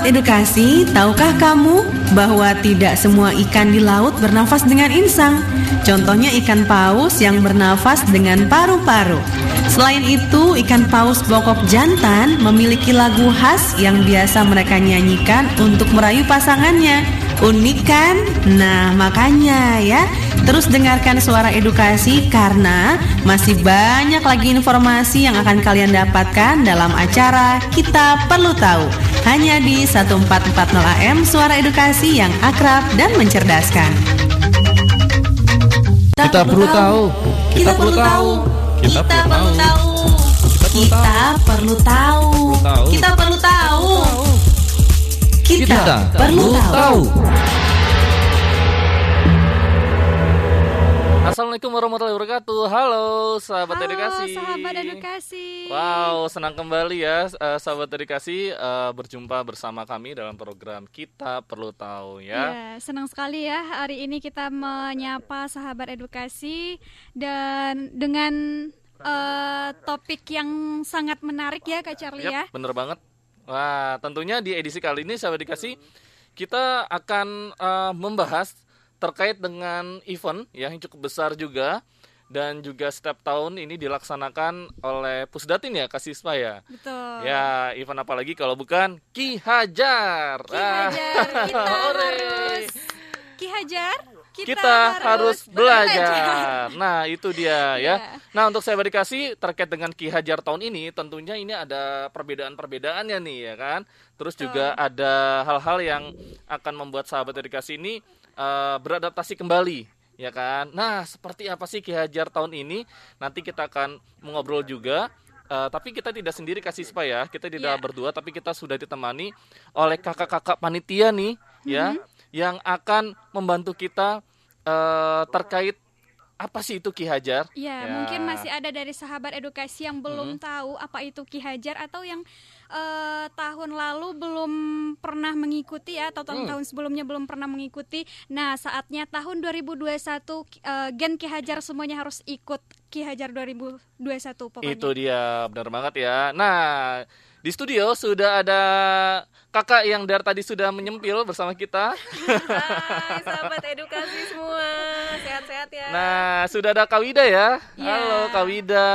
Sahabat edukasi, tahukah kamu bahwa tidak semua ikan di laut bernafas dengan insang? Contohnya ikan paus yang bernafas dengan paru-paru. Selain itu, ikan paus bokok jantan memiliki lagu khas yang biasa mereka nyanyikan untuk merayu pasangannya. Unik kan? Nah, makanya ya, terus dengarkan suara edukasi karena masih banyak lagi informasi yang akan kalian dapatkan dalam acara Kita Perlu Tahu. Hanya di 1440 AM Suara Edukasi yang akrab dan mencerdaskan. Kita perlu tahu. Kita perlu tahu. Kita perlu tahu. Kita perlu tahu. Kita perlu tahu. Kita perlu tahu. Assalamualaikum warahmatullahi wabarakatuh. Halo sahabat Halo, edukasi. sahabat edukasi. Wow, senang kembali ya eh, sahabat edukasi eh, berjumpa bersama kami dalam program Kita Perlu Tahu ya. Ya, senang sekali ya hari ini kita menyapa sahabat edukasi dan dengan eh, topik yang sangat menarik ya Kak Charlie ya. Yap, bener banget. Wah, tentunya di edisi kali ini sahabat edukasi kita akan eh, membahas terkait dengan event ya, yang cukup besar juga dan juga setiap tahun ini dilaksanakan oleh Pusdatin ya Kak Siswa ya. Betul. Ya, event apa lagi kalau bukan Ki Hajar. Ki Hajar, Ah. kita harus Ki Hajar, kita, Kita, harus belajar. Nah, itu dia ya. Ya. Nah, untuk saya dikasih terkait dengan Ki Hajar tahun ini, tentunya ini ada perbedaan-perbedaannya nih ya kan. Terus juga ada hal-hal yang akan membuat sahabat edukasi ini eh, beradaptasi kembali ya kan. Nah, seperti apa sih Ki Hajar tahun ini? Nanti kita akan mengobrol juga. Eh, tapi kita tidak sendiri kasih spa ya, kita tidak Iya. berdua, tapi kita sudah ditemani oleh kakak-kakak panitia nih, ya, yang akan membantu kita eh, terkait apa sih itu Ki Hajar? Ya, Ya. mungkin masih ada dari sahabat edukasi yang belum tahu apa itu Ki Hajar atau yang eh, tahun lalu belum pernah mengikuti ya atau tahun-tahun sebelumnya belum pernah mengikuti. Nah, saatnya tahun 2021 eh, Gen Ki Hajar semuanya harus ikut Ki Hajar 2021 pokoknya. Itu dia, benar banget ya. Nah, di studio sudah ada kakak yang dari tadi sudah menyempil bersama kita. Hai sahabat edukasi semua, sehat-sehat ya. Nah, sudah ada Kak Wida ya. Ya. Halo Kak Wida.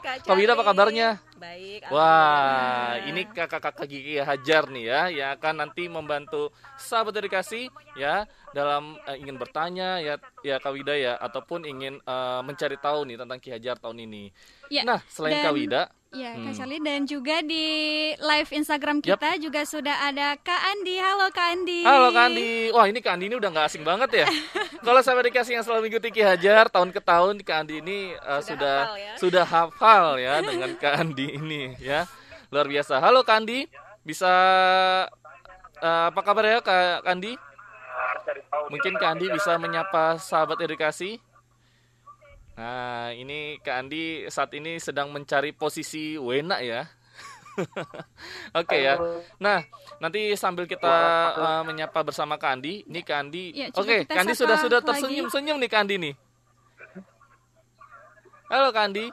Hai, Kak Kak Wida apa kabarnya? Baik. Wah, ini kakak-kakak Gigi Hajar nih ya, yang akan nanti membantu sahabat edukasi ya dalam eh, ingin bertanya ya ya Kak Wida ya ataupun ingin eh, mencari tahu nih tentang Ki Hajar tahun ini. Ya, Nah, selain dan- Kak Wida, Ya, Hmm. Kak Charlie dan juga di live Instagram kita juga sudah ada Kak Andi. Halo Kak Andi. halo Kak Andi. Wah, ini Kak Andi ini udah nggak asing banget ya. Kalau sahabat edukasi yang selalu mengikuti Ki Hajar tahun ke tahun, Kak Andi ini eh, sudah hafal ya. sudah hafal ya dengan Kak Andi ini ya. Luar biasa. Halo Kak Andi, bisa eh, apa kabar ya Kak Andi? Mungkin Kak Andi bisa menyapa sahabat edukasi. Nah, ini Kak Andi saat ini sedang mencari posisi Wena ya. Oke ya. Nah, nanti sambil kita eh, menyapa bersama Kak Andi, ini Kak Andi. Ya, Oke, kita Kak Andi sudah sudah tersenyum-senyum nih Kak Andi nih. Halo Kak Andi.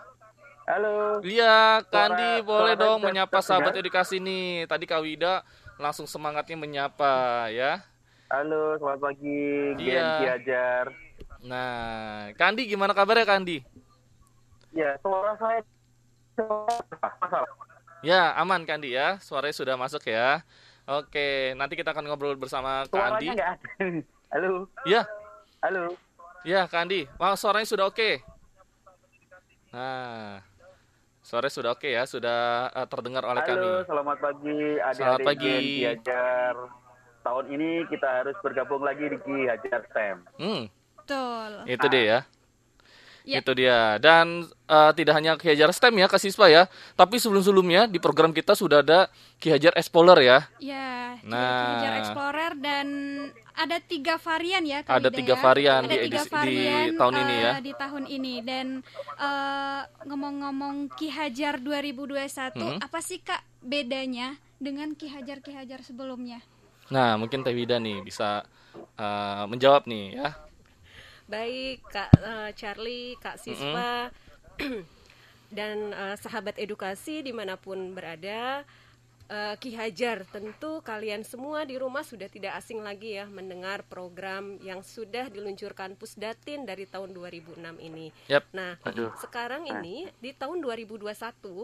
Halo. Iya, Kak Suara- Andi boleh suara dong menyapa terdengar? sahabat edukasi nih. Tadi Kak Wida langsung semangatnya menyapa ya. Halo, selamat pagi. Gen Iya. Ki Hajar. Nah, Kak Andi gimana kabarnya Kak Andi? Ya, suara saya Ah, masalah. Ya, aman Kak Andi ya. Suaranya sudah masuk ya. Oke, nanti kita akan ngobrol bersama Kak Suaranya Andi. nggak ada. Halo. Ya, Halo. ya Kak Andi. Wah, suaranya sudah oke. Nah, suaranya sudah oke ya, sudah eh, terdengar oleh Halo, kami. selamat pagi adik-adik Selamat pagi. Hajar. Tahun ini kita harus bergabung lagi di Ki Hajar STEM. Hmm, Betul. itu dia ya. Ya. Itu dia. Dan eh, tidak hanya Ki Hajar STEM ya, Kak Siswa ya, tapi sebelum-sebelumnya di program kita sudah ada Ki Hajar Explorer ya. Ya, Nah. nah. Hajar Explorer dan ada tiga varian ya Kak Ada tiga ya. varian ada di tiga edisi- di varian tahun ini eh, ya. di tahun ini dan eh, ngomong-ngomong Ki Hajar 2021 Hmm. apa sih Kak bedanya dengan Ki Hajar Ki Hajar sebelumnya? Nah, mungkin Teh Wida nih bisa eh, menjawab nih ya. Baik, Kak eh, Charlie, Kak Siswa, dan eh, sahabat edukasi di mana pun berada. Eh, Ki Hajar, tentu kalian semua di rumah sudah tidak asing lagi ya mendengar program yang sudah diluncurkan Pusdatin dari tahun 2006 ini. Yap. Nah, sekarang ini di tahun 2021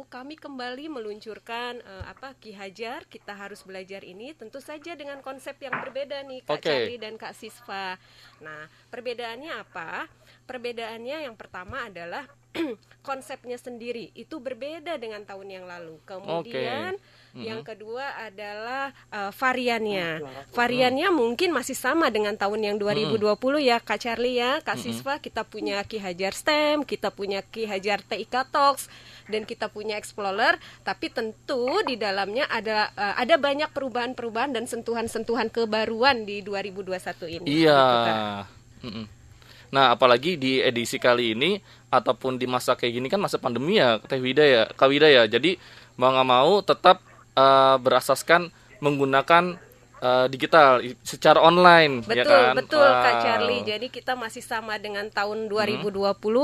kami kembali meluncurkan eh, apa Ki Hajar kita harus belajar ini tentu saja dengan konsep yang berbeda nih Kak Oke. Charlie dan Kak Sisva. Nah, perbedaannya apa? Perbedaannya yang pertama adalah konsepnya sendiri itu berbeda dengan tahun yang lalu. Kemudian yang kedua adalah uh, variannya. Variannya mungkin masih sama dengan tahun yang 2020 ya Kak Charlie ya, Kak Siswa kita punya Ki Hajar STEM, kita punya Ki Hajar TIK Talks dan kita punya Explorer, tapi tentu di dalamnya ada uh, ada banyak perubahan-perubahan dan sentuhan-sentuhan kebaruan di 2021 ini. Iya. gitu. Nah, apalagi di edisi kali ini ataupun di masa kayak gini kan masa pandemi ya, Teh Wida ya, Kak Wida ya. Jadi mau nggak mau tetap eh, berasaskan menggunakan eh, digital secara online, ya Betul, kan? betul Kak Wow. Charlie. Jadi kita masih sama dengan tahun 2020,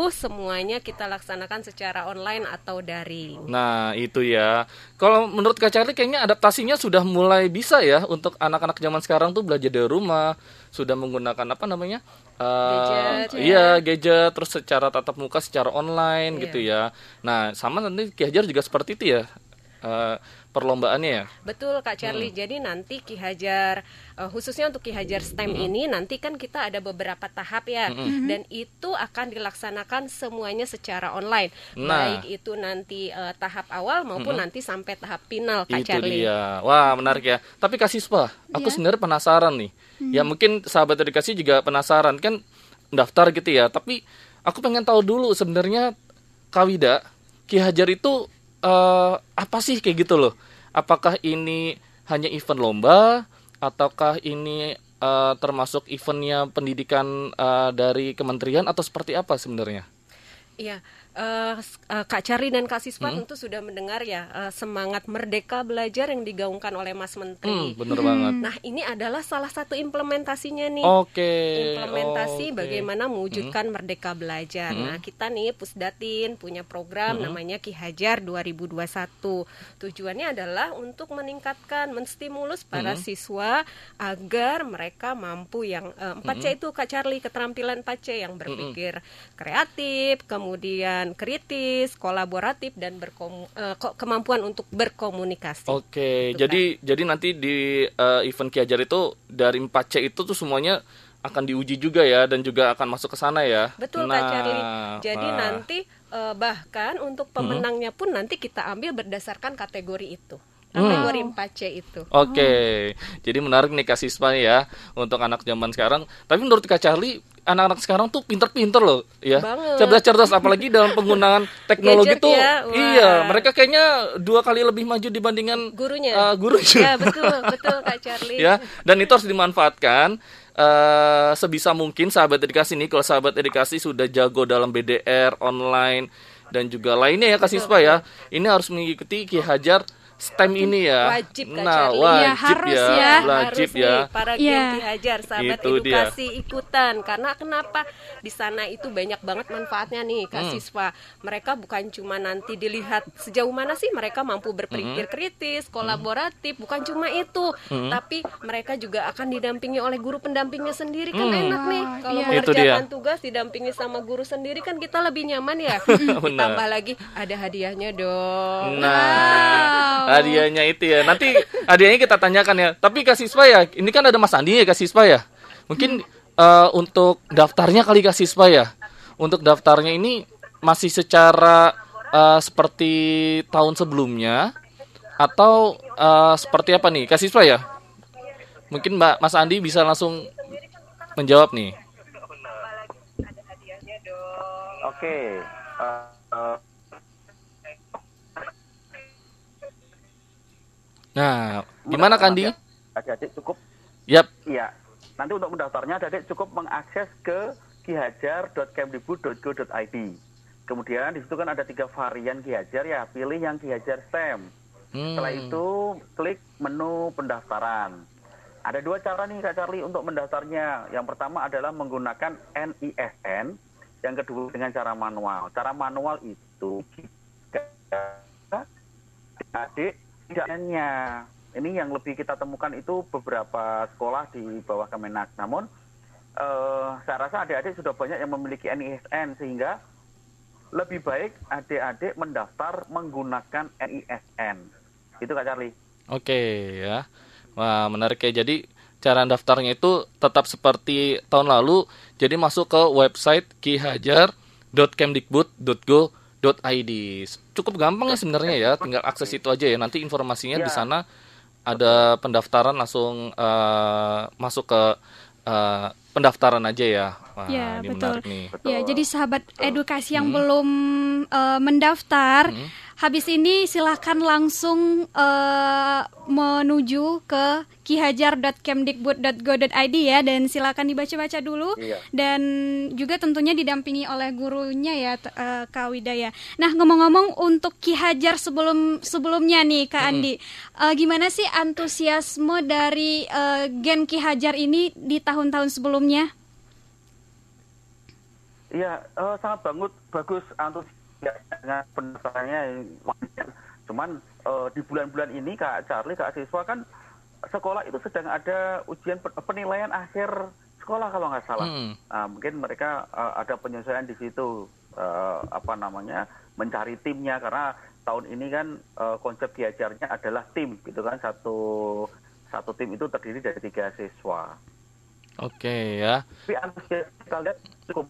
semuanya kita laksanakan secara online atau daring. Nah, itu ya. Kalau menurut Kak Charlie kayaknya adaptasinya sudah mulai bisa ya untuk anak-anak zaman sekarang tuh belajar dari rumah, sudah menggunakan apa namanya? Eh, Gadget. Iya, gadget terus secara tatap muka secara online Iya. gitu ya. Nah, sama nanti Ki Hajar juga seperti itu ya. eh, perlombaannya ya. Betul Kak Hmm. Charlie. Jadi nanti Ki Hajar eh, khususnya untuk Ki Hajar STEM Hmm. ini nanti kan kita ada beberapa tahap ya. Dan itu akan dilaksanakan semuanya secara online. Nah. Baik itu nanti eh, tahap awal maupun nanti sampai tahap final Kak itu Charlie. dia. Wah, menarik ya. Tapi Kak Siswa, aku Iya. sebenarnya penasaran nih. Ya mungkin sahabat edukasi juga penasaran kan daftar gitu ya. Tapi aku pengen tahu dulu sebenarnya Kawida, Ki Hajar itu eh, apa sih kayak gitu loh? Apakah ini hanya event lomba ataukah ini eh, termasuk eventnya pendidikan eh, dari kementerian atau seperti apa sebenarnya? Iya, eh, eh, Kak Charlie dan Kak Hmm. Siswa tentu sudah mendengar ya eh, semangat merdeka belajar yang digaungkan oleh Mas Hmm, Menteri. bener banget. Nah, ini adalah salah satu implementasinya nih. Oke. implementasi oke. bagaimana mewujudkan merdeka belajar. Nah, kita nih Pusdatin punya program namanya Ki Hajar 2021. Tujuannya adalah untuk meningkatkan, menstimulus para siswa agar mereka mampu yang eh, 4C itu Kak Charlie keterampilan 4C yang berpikir kreatif, kemudian kritis, kolaboratif dan berkomu- eh, kemampuan untuk berkomunikasi. Oke, Gitu, jadi jadi nanti di eh, event Ki Hajar itu dari 4C itu tuh semuanya akan diuji juga ya dan juga akan masuk ke sana ya. Betul nah, Kak Charlie. Jadi wah. nanti eh, bahkan untuk pemenangnya pun nanti kita ambil berdasarkan kategori itu. Kategori 4C itu. Oke, jadi menarik nih Kak Siswa ya untuk anak zaman sekarang. Tapi menurut Kak Charlie, anak-anak sekarang tuh pinter-pinter loh, ya. Cerdas-cerdas, apalagi dalam penggunaan teknologi Gadget tuh. ya, wah. Iya, mereka kayaknya dua kali lebih maju dibandingkan Gurunya. eh, gurunya. Ya, betul, betul Kak Charlie. ya dan itu harus dimanfaatkan eh sebisa mungkin sahabat edukasi nih kalau sahabat edukasi sudah jago dalam BDR online dan juga lainnya ya Kak Siswa ya ini harus mengikuti Ki Hajar STEM ini ya Wajib, Kak nah Charlie. wajib Ya, harus ya, ya. wajib Harus ya nih para. Gen Ki Hajar sahabat Itu dia. edukasi ikutan karena kenapa di sana itu banyak banget manfaatnya nih Kak Hmm. siswa mereka bukan cuma nanti dilihat sejauh mana sih mereka mampu berpikir Hmm. kritis kolaboratif bukan cuma itu tapi mereka juga akan didampingi oleh guru pendampingnya sendiri kan Hmm. enak nih kalau iya. Itu mengerjakan dia. tugas didampingi sama guru sendiri kan kita lebih nyaman ya ditambah lagi ada hadiahnya dong Nah, hadiahnya itu ya. Nanti hadiahnya kita tanyakan ya. Tapi Kak Siswa ya, ini kan ada Mas Andi ya Kak Siswa ya. Mungkin eh, untuk daftarnya kali Kak Siswa ya. Untuk daftarnya ini masih secara eh, seperti tahun sebelumnya atau eh, seperti apa nih Kak Siswa ya? Mungkin Mbak Mas Andi bisa langsung menjawab nih. Oke. eh, Nah, gimana Kandi? Adik-adik cukup Yap. Iya. Nanti untuk mendaftarnya adik cukup mengakses ke kihajar.kemdikbud.go.id. Kemudian di situ kan ada tiga varian Ki Hajar ya, pilih yang Ki Hajar STEM. Hmm. Setelah itu klik menu pendaftaran. Ada dua cara nih Kak Charlie untuk mendaftarnya. Yang pertama adalah menggunakan NISN, yang kedua dengan cara manual. Cara manual itu adik tidaknya ini yang lebih kita temukan itu beberapa sekolah di bawah Kemenak. Namun uh, saya rasa adik-adik sudah banyak yang memiliki NISN sehingga lebih baik adik-adik mendaftar menggunakan NISN. Itu Kak Charlie. Oke ya. Wah, menarik ya. Jadi cara daftarnya itu tetap seperti tahun lalu. Jadi masuk ke website kihajar.kemdikbud.go.id. Cukup gampang ya sebenarnya ya, tinggal akses itu aja ya. Nanti informasinya ya. di sana ada pendaftaran langsung uh, masuk ke uh, pendaftaran aja ya. Wah, ya, ini betul. nih. Betul. Ya, jadi sahabat edukasi yang hmm. belum uh, mendaftar hmm Habis ini silahkan langsung uh, menuju ke kihajar.kemdikbud.go.id ya dan silakan dibaca-baca dulu iya. dan juga tentunya didampingi oleh gurunya ya uh, Kak Widaya. Nah ngomong-ngomong untuk Kihajar sebelum sebelumnya nih Kak Andi, uh, gimana sih antusiasme dari uh, Gen Kihajar ini di tahun-tahun sebelumnya? Iya, uh, sangat bagus, bagus antusias dengan pendaftarannya cuman uh, di bulan-bulan ini kak Charlie kak siswa kan sekolah itu sedang ada ujian penilaian akhir sekolah kalau nggak salah. Hmm. nah, mungkin mereka uh, ada penyesuaian di situ uh, apa namanya mencari timnya. Karena tahun ini kan uh, konsep diajarnya adalah tim gitu kan. Satu satu tim itu terdiri dari tiga siswa. Oke okay, ya. Tapi antusias kita lihat cukup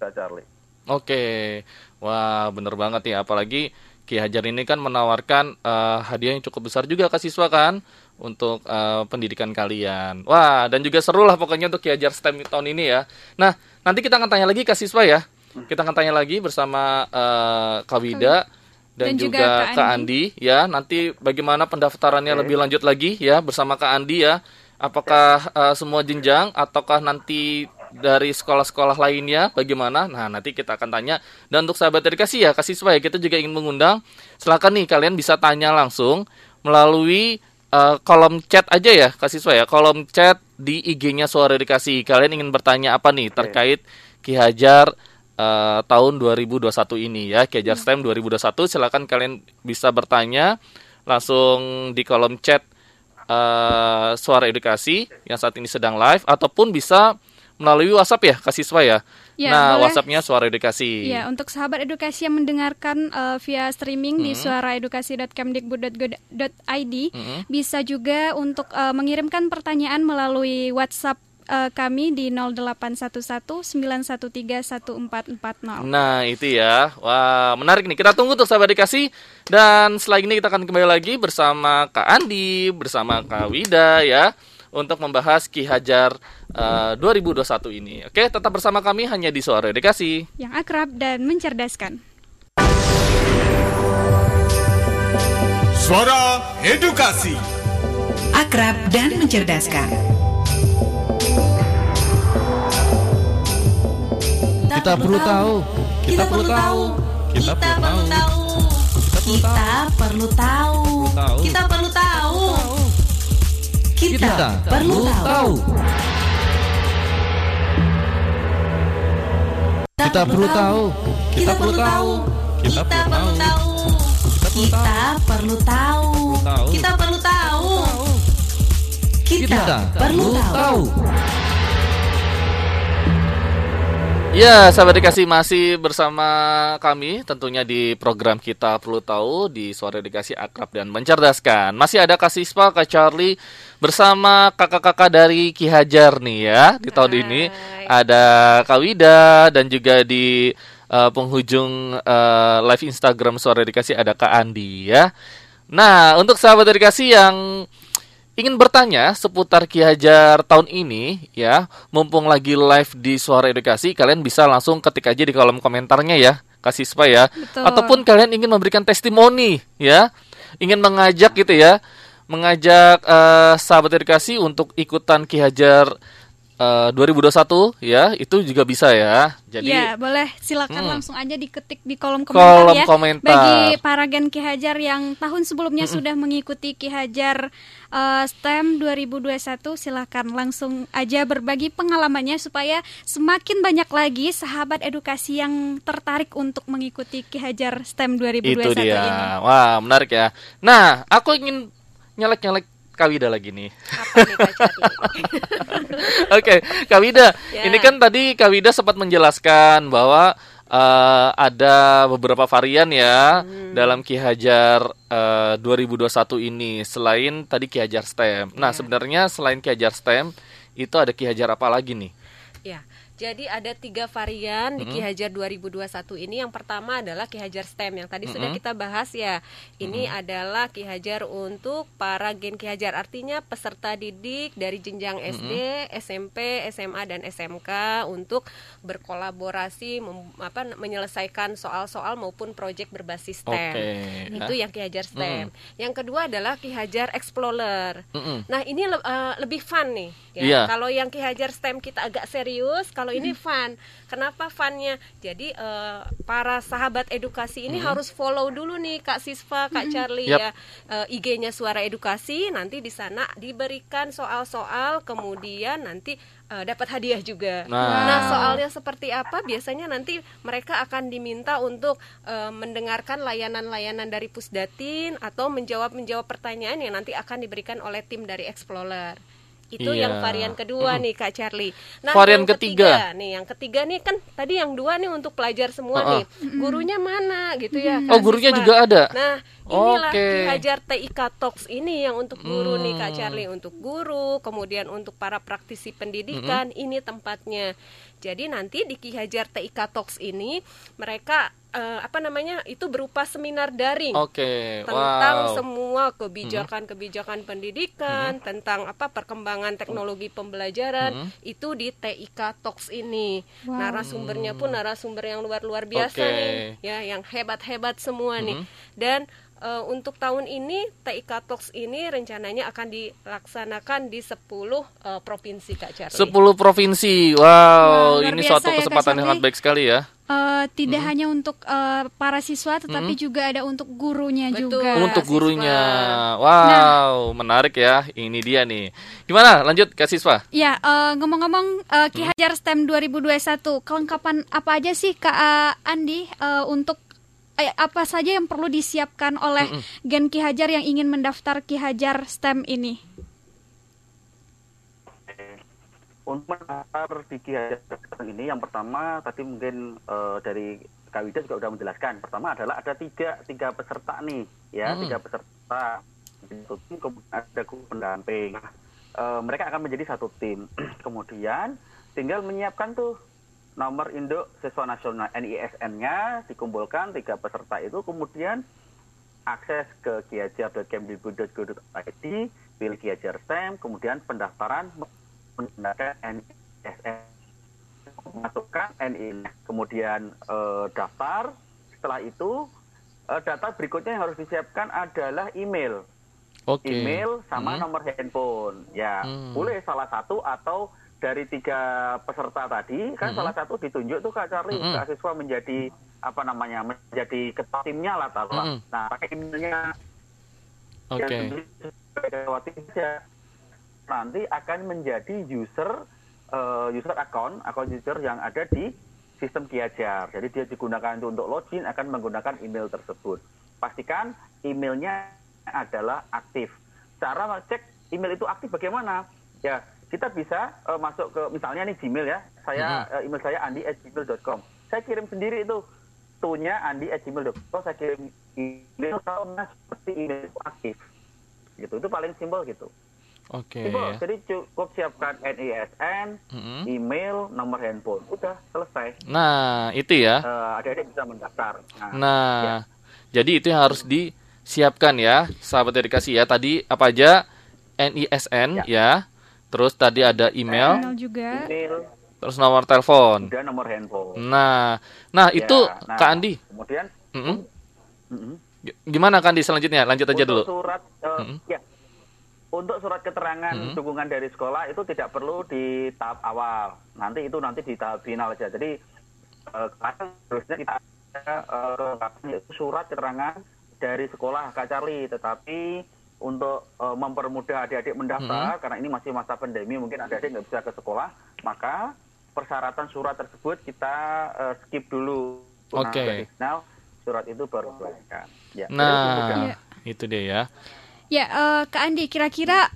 Kak Charlie Oke, wah bener banget ya. Apalagi Ki Hajar ini kan menawarkan uh, hadiah yang cukup besar juga ke siswa kan untuk uh, pendidikan kalian. Wah, dan juga seru lah pokoknya untuk Ki Hajar STEM tahun ini ya. Nah, nanti kita akan tanya lagi ke siswa ya. Kita akan tanya lagi bersama uh, Kak Wida dan, dan juga, juga Kak Andi. Andi ya. Nanti bagaimana pendaftarannya okay. lebih lanjut lagi ya bersama Kak Andi ya. Apakah uh, semua jenjang ataukah nanti dari sekolah-sekolah lainnya bagaimana? Nah, nanti kita akan tanya. Dan untuk sahabat edukasi ya, kasih supaya kita juga ingin mengundang. Silakan nih kalian bisa tanya langsung melalui uh, kolom chat aja ya, kasih supaya ya. Kolom chat di IG-nya Suara Edukasi. Kalian ingin bertanya apa nih terkait Ki Hajar uh, tahun 2021 ini ya, Ki Hajar STEM 2021. Silakan kalian bisa bertanya langsung di kolom chat uh, Suara Edukasi yang saat ini sedang live ataupun bisa melalui WhatsApp ya Kak Siswa ya. Ya, nah, boleh. WhatsAppnya Suara Edukasi. Ya, untuk sahabat edukasi yang mendengarkan uh, via streaming hmm. di suaraedukasi.kemdikbud.id hmm. bisa juga untuk uh, mengirimkan pertanyaan melalui WhatsApp uh, kami di 081191131440. Nah, itu ya. Wah, menarik nih. Kita tunggu tuh sahabat edukasi dan setelah ini kita akan kembali lagi bersama Kak Andi, bersama Kak Wida ya untuk membahas Ki Hajar uh, 2021 ini. Oke, tetap bersama kami hanya di Suara Edukasi. Yang akrab dan mencerdaskan. Suara Edukasi. Akrab dan mencerdaskan. Kita perlu tahu. Kita perlu tahu. Kita perlu tahu. Kita perlu tahu. Kita perlu tahu. Kita, Kita perlu tahu. Kita perlu tahu. Kita perlu tahu. Kita perlu tahu. Kita perlu tahu. Kita perlu tahu. Kita perlu tahu. Ya, sahabat dikasih masih bersama kami tentunya di program kita perlu tahu di Suara Dikasih Akrab dan Mencerdaskan. Masih ada Kak Sispa, Kak Charlie bersama kakak-kakak dari Ki Hajar nih ya di tahun Hai. ini. Ada Kak Wida dan juga di uh, penghujung uh, live Instagram Suara Dikasih ada Kak Andi ya. Nah, untuk sahabat dikasih yang ingin bertanya seputar Ki Hajar tahun ini ya, mumpung lagi live di Suara Edukasi, kalian bisa langsung ketik aja di kolom komentarnya ya, kasih supaya Betul. ataupun kalian ingin memberikan testimoni ya, ingin mengajak gitu ya, mengajak uh, sahabat edukasi untuk ikutan Ki Hajar uh, 2021 ya itu juga bisa ya. Jadi Ya, boleh silakan Hmm. langsung aja diketik di kolom komentar kolom ya. komentar. Bagi para Gen Ki Hajar yang tahun sebelumnya sudah mengikuti Ki Hajar eh, STEM 2021 silakan langsung aja berbagi pengalamannya supaya semakin banyak lagi sahabat edukasi yang tertarik untuk mengikuti Ki Hajar STEM 2021 itu dia. ini. Wah, menarik ya. Nah, aku ingin nyelek-nyelek Kawida lagi nih. Apa nih? Oke, Kak Wida, Ya. ini kan tadi Kak Wida sempat menjelaskan bahwa eh, ada beberapa varian ya Hmm. dalam Ki Hajar eh, 2021 ini selain tadi Ki Hajar STEM. Nah, Ya. sebenarnya selain Ki Hajar STEM itu ada Ki Hajar apa lagi nih? Jadi ada tiga varian di Ki Hajar 2021 ini. Yang pertama adalah Ki Hajar STEM yang tadi sudah kita bahas ya. Ini adalah Ki Hajar untuk para gen Ki Hajar, artinya peserta didik dari jenjang SD, SMP, SMA dan SMK untuk berkolaborasi mem- apa menyelesaikan soal-soal maupun proyek berbasis STEM. Oke. Itu yang Ki Hajar STEM. Yang kedua adalah Ki Hajar Explorer. Mm-mm. Nah ini le- eh, lebih fun nih. Ya. Iya. Kalau yang Ki Hajar STEM kita agak serius, kalau ini fun. Kenapa funnya? Jadi eh, para sahabat edukasi ini harus follow dulu nih Kak Sisva, Kak Charlie Yap. ya eh, IG-nya Suara Edukasi. Nanti di sana diberikan soal-soal, kemudian nanti eh, dapat hadiah juga. Nah. Nah, soalnya seperti apa? Biasanya nanti mereka akan diminta untuk eh, mendengarkan layanan-layanan dari Pusdatin atau menjawab-menjawab pertanyaan yang nanti akan diberikan oleh tim dari Explorer. Itu Iya. yang varian kedua nih Kak Charlie. Nah, Varian yang ketiga. nih, yang ketiga nih kan tadi yang dua nih untuk pelajar semua Uh-uh. nih. Gurunya mana gitu ya? Oh, gurunya Siswa? juga ada? Nah, inilah Hajar TIK Talks ini yang untuk guru nih Kak Hmm. Charlie, untuk guru, kemudian untuk para praktisi pendidikan, ini tempatnya. Jadi nanti di Ki Hajar TIK Talks ini mereka eh, apa namanya? itu berupa seminar daring Oke. tentang wow. semua kebijakan-kebijakan pendidikan, tentang apa perkembangan teknologi pembelajaran itu di TIK Talks ini. Wow. Narasumbernya pun narasumber yang luar-luar biasa Oke. nih, ya yang hebat-hebat semua nih. Dan eh, untuk tahun ini TIK Talks ini rencananya akan dilaksanakan di 10 eh, provinsi Kak Charlie. 10 provinsi. Wow, luar ini suatu ya, kesempatan yang sangat baik sekali ya. Eh, tidak hanya untuk eh, para siswa tetapi juga ada untuk gurunya Betul. juga. Untuk siswa. gurunya. Wow, menarik ya. Ini dia nih. Gimana? Lanjut Kak Siswa. Ya, eh, ngomong-ngomong eh, Ki Hajar STEM 2021, kelengkapan apa aja sih Kak Andi eh, untuk eh, apa saja yang perlu disiapkan oleh Gen Ki Hajar yang ingin mendaftar Ki Hajar STEM ini? Untuk mendaftar di Ki Hajar Sekarang ini yang pertama tadi mungkin eh, dari Kak Wida juga sudah menjelaskan. Pertama adalah ada tiga tiga peserta nih, ya Hmm. tiga peserta. Satu tim kemudian ada guru pendamping. Eh, mereka akan menjadi satu tim. kemudian tinggal menyiapkan tuh nomor induk siswa nasional NISN-nya dikumpulkan tiga peserta itu kemudian akses ke kiajar.kemdikbud.go.id pilih kiajar STEM kemudian pendaftaran menggunakan NISN masukkan NI kemudian eh, daftar setelah itu eh, data berikutnya yang harus disiapkan adalah email Oke. email sama Hmm. nomor handphone ya Hmm. boleh salah satu atau dari tiga peserta tadi kan Hmm. salah satu ditunjuk tuh kak Charlie Hmm. kak siswa menjadi apa namanya menjadi ketua timnya lah taruhlah. Hmm. nah pakai emailnya Oke. saja nanti akan menjadi user eh, user account akun user yang ada di sistem Kiajar. Jadi dia digunakan itu untuk login akan menggunakan email tersebut. Pastikan emailnya adalah aktif. Cara cek email itu aktif bagaimana? Ya, kita bisa eh, masuk ke misalnya nih Gmail ya. Saya eh, email saya andi@gmail.com. Saya kirim sendiri itu tunya andi@gmail.com. Saya kirim email kalau seperti email aktif. Gitu. Itu paling simpel gitu. Oke. Simpel. Jadi cukup siapkan NISN, Mm-mm. email, nomor handphone. Udah selesai. Nah, itu ya. Eh, adik-adik bisa mendaftar. Nah, Nah, ya. jadi itu yang harus disiapkan ya, sahabat dedikasi ya. Tadi apa aja? NISN ya. Terus tadi ada email, Email juga. email terus nomor telepon. dan nomor handphone. Nah, nah Ya, itu nah, Kak Andi. Kemudian Mm-mm. mm-mm. G- Gimana Kak Andi selanjutnya? Lanjut aja Untuk dulu. surat eh, Mm-mm. ya. untuk surat keterangan Hmm. dukungan dari sekolah itu tidak perlu di tahap awal. Nanti itu nanti di tahap final aja. Jadi eh, sekarang harusnya kita ada eh, yaitu surat keterangan dari sekolah Kak Charlie. Tetapi untuk eh, mempermudah adik-adik mendaftar karena ini masih masa pandemi mungkin adik-adik nggak bisa ke sekolah, maka persyaratan surat tersebut kita eh, skip dulu. Nah, Oke. dari final surat itu baru keluarkan. Ya, Nah. Iya. itu dia ya. Ya, eh, Kak Andi, kira-kira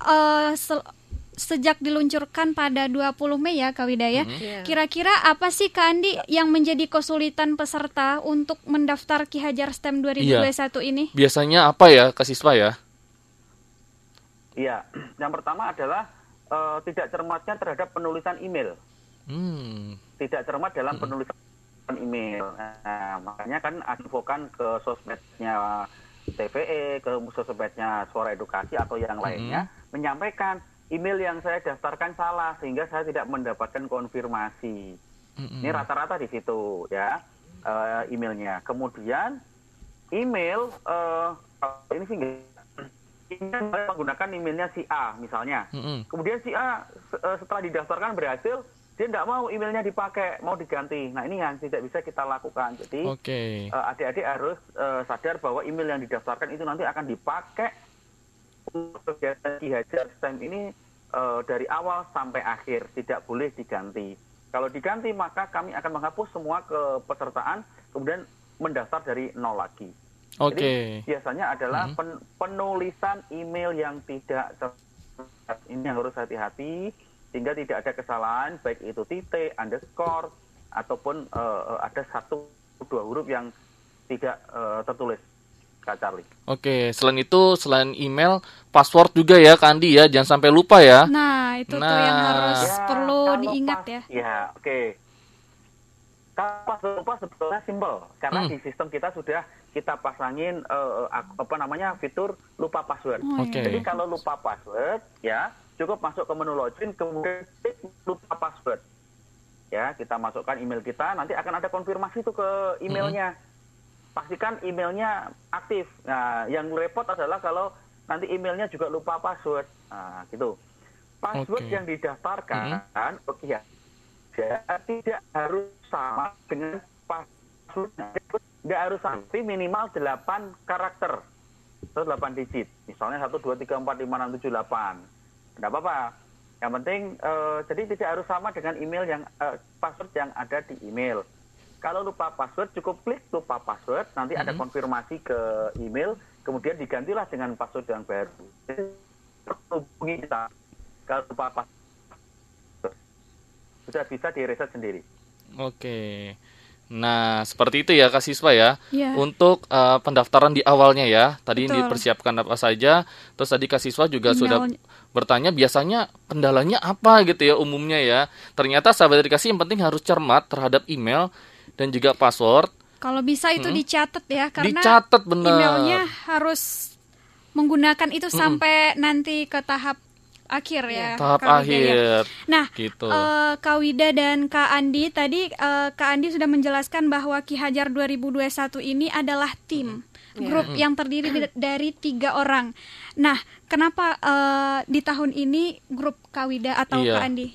sejak diluncurkan pada 20 Mei ya, Kak Widaya, Iya. kira-kira apa sih Kak Andi yang menjadi kesulitan peserta untuk mendaftar Ki Hajar STEM 2021 ini? Biasanya apa ya ke siswa ya? Iya, yang pertama adalah eh, tidak cermatnya terhadap penulisan email, Hmm. tidak cermat dalam penulisan email. Nah, makanya kan advokan ke sosmednya TVE, ke sosmednya Suara Edukasi atau yang lainnya menyampaikan email yang saya daftarkan salah sehingga saya tidak mendapatkan konfirmasi. Mm-mm. Ini rata-rata di situ ya eh, emailnya. Kemudian email eh, ini sih email menggunakan emailnya si A misalnya. Mm-mm. Kemudian si A eh, setelah didaftarkan berhasil, dia tidak mau emailnya dipakai, mau diganti. Nah ini yang tidak bisa kita lakukan. Jadi eh, adik-adik harus eh, sadar bahwa email yang didaftarkan itu nanti akan dipakai untuk kegiatan Ki Hajar STEM ini eh, dari awal sampai akhir, tidak boleh diganti. Kalau diganti maka kami akan menghapus semua kepesertaan, kemudian mendaftar dari nol lagi. Oke. Jadi biasanya adalah Mhm. pen- penulisan email yang tidak tepat. Ini yang harus hati-hati sehingga tidak ada kesalahan baik itu titik, underscore ataupun eh, eh, ada satu dua huruf yang tidak eh, tertulis. Kak Charlie. Oke, selain itu selain email, password juga ya Kak Andi ya, jangan sampai lupa ya. Nah, itu tuh yang Nah. harus Ya, perlu diingat pas- ya. Ya, oke. Kalau pas lupa sebetulnya simpel karena Hmm. di sistem kita sudah kita pasangin ak- apa namanya fitur lupa password. Oh, Oke. iya. Jadi kalau lupa password, ya cukup masuk ke menu login, kemudian klik lupa password. Ya, kita masukkan email kita, nanti akan ada konfirmasi tuh ke emailnya. Pastikan emailnya aktif. Nah, yang repot adalah kalau nanti emailnya juga lupa password. Nah, gitu. Password Oke. yang didaftarkan, oke ya, ya, tidak harus sama dengan password. Tidak harus sama, tapi minimal 8 karakter atau 8 digit. Misalnya 1, 2, 3, 4, 5, 6, 7, 8. Tidak apa-apa. Yang penting, eh, jadi tidak harus sama dengan email yang eh, password yang ada di email. Kalau lupa password, cukup klik lupa password, nanti ada Mhm. konfirmasi ke email, kemudian digantilah dengan password yang baru. Hubungi kita. Kalau lupa password, sudah bisa di reset sendiri. Oke. Nah, seperti itu ya Kak Siswa ya. Iya. Untuk eh, pendaftaran di awalnya ya. Tadi Betul. dipersiapkan apa saja. Terus tadi Kak Siswa juga sudah Email- bertanya biasanya kendalanya apa gitu ya umumnya ya. Ternyata sahabat edukasi yang penting harus cermat terhadap email dan juga password. Kalau bisa itu dicatat ya karena Dicatat benar. emailnya harus menggunakan itu sampai nanti ke tahap akhir ya. Tahap Kak Wida ya. akhir. Nah, Gitu. eh, Kak Wida dan Kak Andi tadi eh, Kak Andi sudah menjelaskan bahwa Ki Hajar 2021 ini adalah tim grup yang terdiri di- dari tiga orang. Nah, kenapa eh, di tahun ini grup Kak Wida atau Iya. Kak Andi?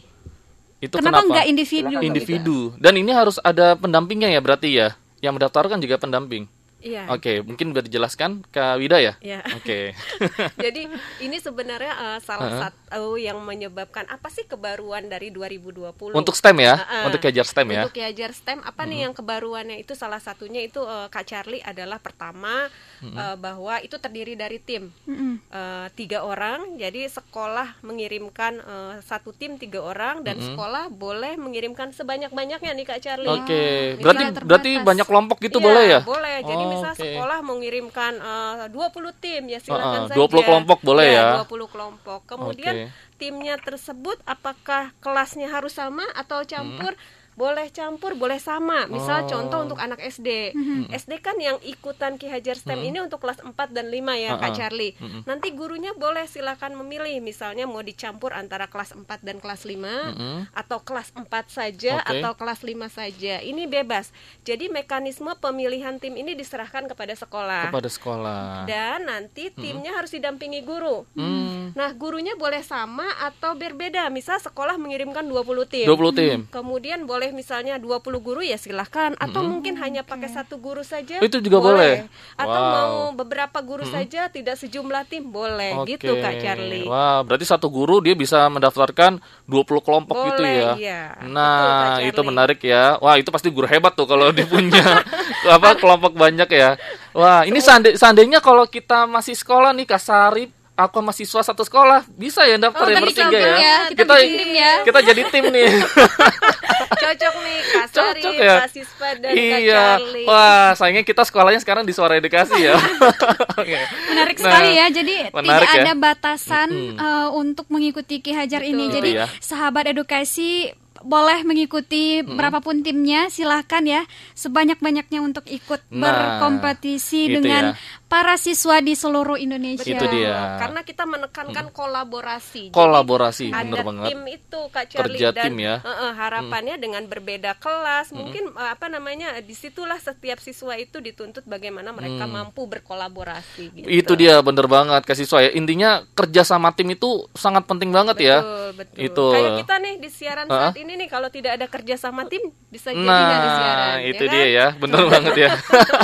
Itu kenapa kenapa? nggak individu? Individu. Dan ini harus ada pendampingnya ya berarti ya. Yang mendaftarkan juga pendamping. Iya. Oke, mungkin bisa dijelaskan Kak Wida ya? Iya. Oke. Jadi ini sebenarnya eh, salah satu yang menyebabkan apa sih kebaruan dari 2020? Untuk STEM ya, Heeh. untuk kejar STEM ya. Untuk Kiajar STEM apa nih yang kebaruannya itu salah satunya itu eh, Kak Charlie adalah pertama eh, bahwa itu terdiri dari tim Mm-mm. Eh, tiga orang jadi sekolah mengirimkan eh, satu tim tiga orang dan sekolah boleh mengirimkan sebanyak banyaknya nih Kak Charlie. Oke, berarti tidak berarti terbatas. banyak kelompok gitu Iya, boleh ya? Boleh. Jadi Oh, misal oke. sekolah mengirimkan eh, 20 tim ya silakan Heeh, 20 saja. kelompok boleh ya? 20 kelompok. Kemudian Oke. timnya tersebut apakah kelasnya harus sama atau campur? Boleh campur, boleh sama. Misal Oh. contoh untuk anak SD. SD kan yang ikutan Ki Hajar STEM ini untuk kelas 4 dan 5 ya, Kak Uh-uh. Charlie. Mm-mm. Nanti gurunya boleh silakan memilih misalnya mau dicampur antara kelas 4 dan kelas 5 Mm-mm. atau kelas 4 saja Oke. atau kelas 5 saja. Ini bebas. Jadi mekanisme pemilihan tim ini diserahkan kepada sekolah. Kepada sekolah. Dan nanti timnya harus didampingi guru. Hmm, Nah, gurunya boleh sama atau berbeda. Misal sekolah mengirimkan 20 tim. 20 tim. Kemudian boleh misalnya 20 guru ya silahkan Atau mungkin hanya pakai satu guru saja itu juga boleh? Atau Wow. mau beberapa guru saja tidak sejumlah tim boleh Oke. gitu Kak Charlie Wah, berarti satu guru dia bisa mendaftarkan 20 kelompok gitu Boleh, ya. iya. Betul, Nah, itu Charlie. menarik ya. Wah, itu pasti guru hebat tuh kalau dia punya apa kelompok banyak ya. Wah, ini seandainya kalau kita masih sekolah nih Kak Sarip aku sama siswa satu sekolah bisa ya daftar Oh, ya kita bertiga ya. ya. Kita bikin tim ya. Kita jadi tim nih. Cocok nih Kak Sari, Cocok ya. Kak Sispa dan Kak iya. Charlie Wah, sayangnya kita sekolahnya sekarang di Suara Edukasi ya. Oke. Menarik Nah, sekali ya. Jadi menarik tidak ya. ada batasan Mm-mm. eh, untuk mengikuti Ki Hajar ini. Betul. Jadi Gitu ya. sahabat edukasi boleh mengikuti berapapun timnya, silahkan ya sebanyak-banyaknya untuk ikut Nah, berkompetisi itu dengan ya. para siswa di seluruh Indonesia. Itu dia. Karena kita menekankan kolaborasi Jadi, Kolaborasi, ada bener banget. tim itu Kak Charlie Kerja dan tim ya. eh, eh, harapannya dengan berbeda kelas mungkin eh, apa namanya di situlah setiap siswa itu dituntut bagaimana mereka mampu berkolaborasi gitu. Itu dia bener banget kasih siswa ya. Intinya kerja sama tim itu sangat penting banget ya. Betul, betul. Itu. Kayak kita nih di siaran saat ini nih kalau tidak ada kerja sama tim bisa jadi nggak di siaran. Nah, ya itu kan? dia ya, bener banget ya.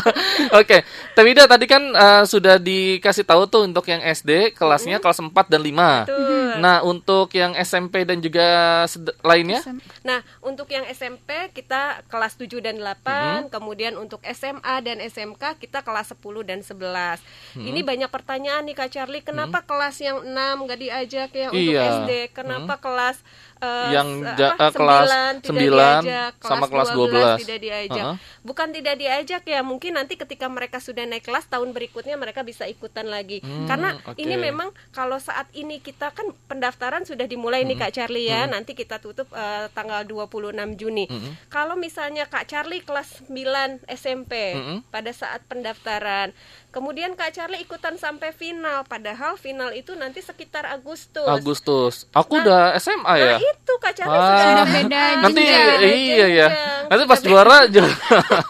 Oke, Tewida tadi kan eh, sudah dikasih tahu tuh untuk yang SD kelasnya kelas 4 dan 5. Betul. Nah, untuk yang SMP dan juga lainnya? Nah, untuk yang SMP kita kelas 7 dan 8, Mm-hmm. kemudian untuk SMA dan SMK kita kelas 10 dan 11. Mm-hmm. Ini banyak pertanyaan nih Kak Charlie, kenapa kelas yang 6 nggak diajak ya untuk Iya. SD? Kenapa kelas eh, Yang ja- apa, eh, kelas 9 tidak 9 diajak, sama kelas 12. tidak diajak. Uh-huh. Bukan tidak diajak ya, mungkin nanti ketika mereka sudah naik kelas tahun berikutnya mereka bisa ikutan lagi. Hmm, Karena oke. ini memang kalau saat ini kita kan pendaftaran sudah dimulai nih Hmm. Kak Charlie ya. Nanti kita tutup eh, tanggal 26 Juni. Hmm. Kalau misalnya Kak Charlie kelas 9 SMP Hmm. pada saat pendaftaran, kemudian Kak Charlie ikutan sampai final, padahal final itu nanti sekitar Agustus. Agustus. Aku Nah, udah SMA ya. Nah, itu Kak Charlie Wah. sudah beda Nanti jenjang. iya ya. Nanti pas juara juara.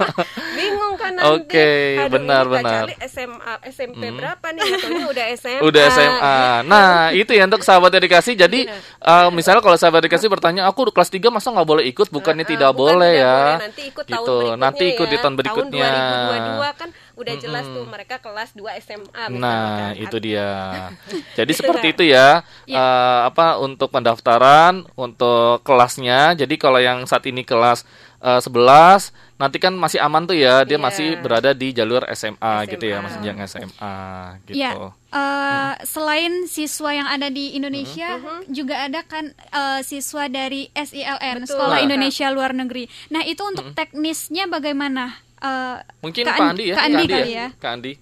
bingung kan nanti. Oke, Aduh, benar, ini Kak benar. Charlie SMA SMP berapa nih? Katanya udah SMA. Udah SMA. Nah, itu ya untuk sahabat edukasi. Jadi, eh, misalnya kalau sahabat edukasi bertanya, aku kelas 3 masa nggak boleh ikut? Bukannya Ah, tidak bukan boleh tidak ya. boleh. Nanti ikut tahun Gitu. berikutnya Nanti ikut di ya. tahun berikutnya. Tahun 2022 kan udah jelas tuh mereka kelas 2 SMA Nah, kan. itu dia. Jadi Gitu, seperti Kak. itu ya. Eh, apa untuk pendaftaran untuk kelasnya. Jadi kalau yang saat ini kelas eh, 11 nanti kan masih aman tuh ya. Dia Iya. masih berada di jalur SMA, gitu ya, SMA. masih yang SMA gitu. Ya, eh, selain siswa yang ada di Indonesia, juga ada kan eh, siswa dari SILN, Betul. Sekolah Nah. Indonesia Luar Negeri. Nah, itu untuk teknisnya bagaimana? Eh, Mungkin Kak Andi ya, Kak Andi ya? kali ya. Kak Andi.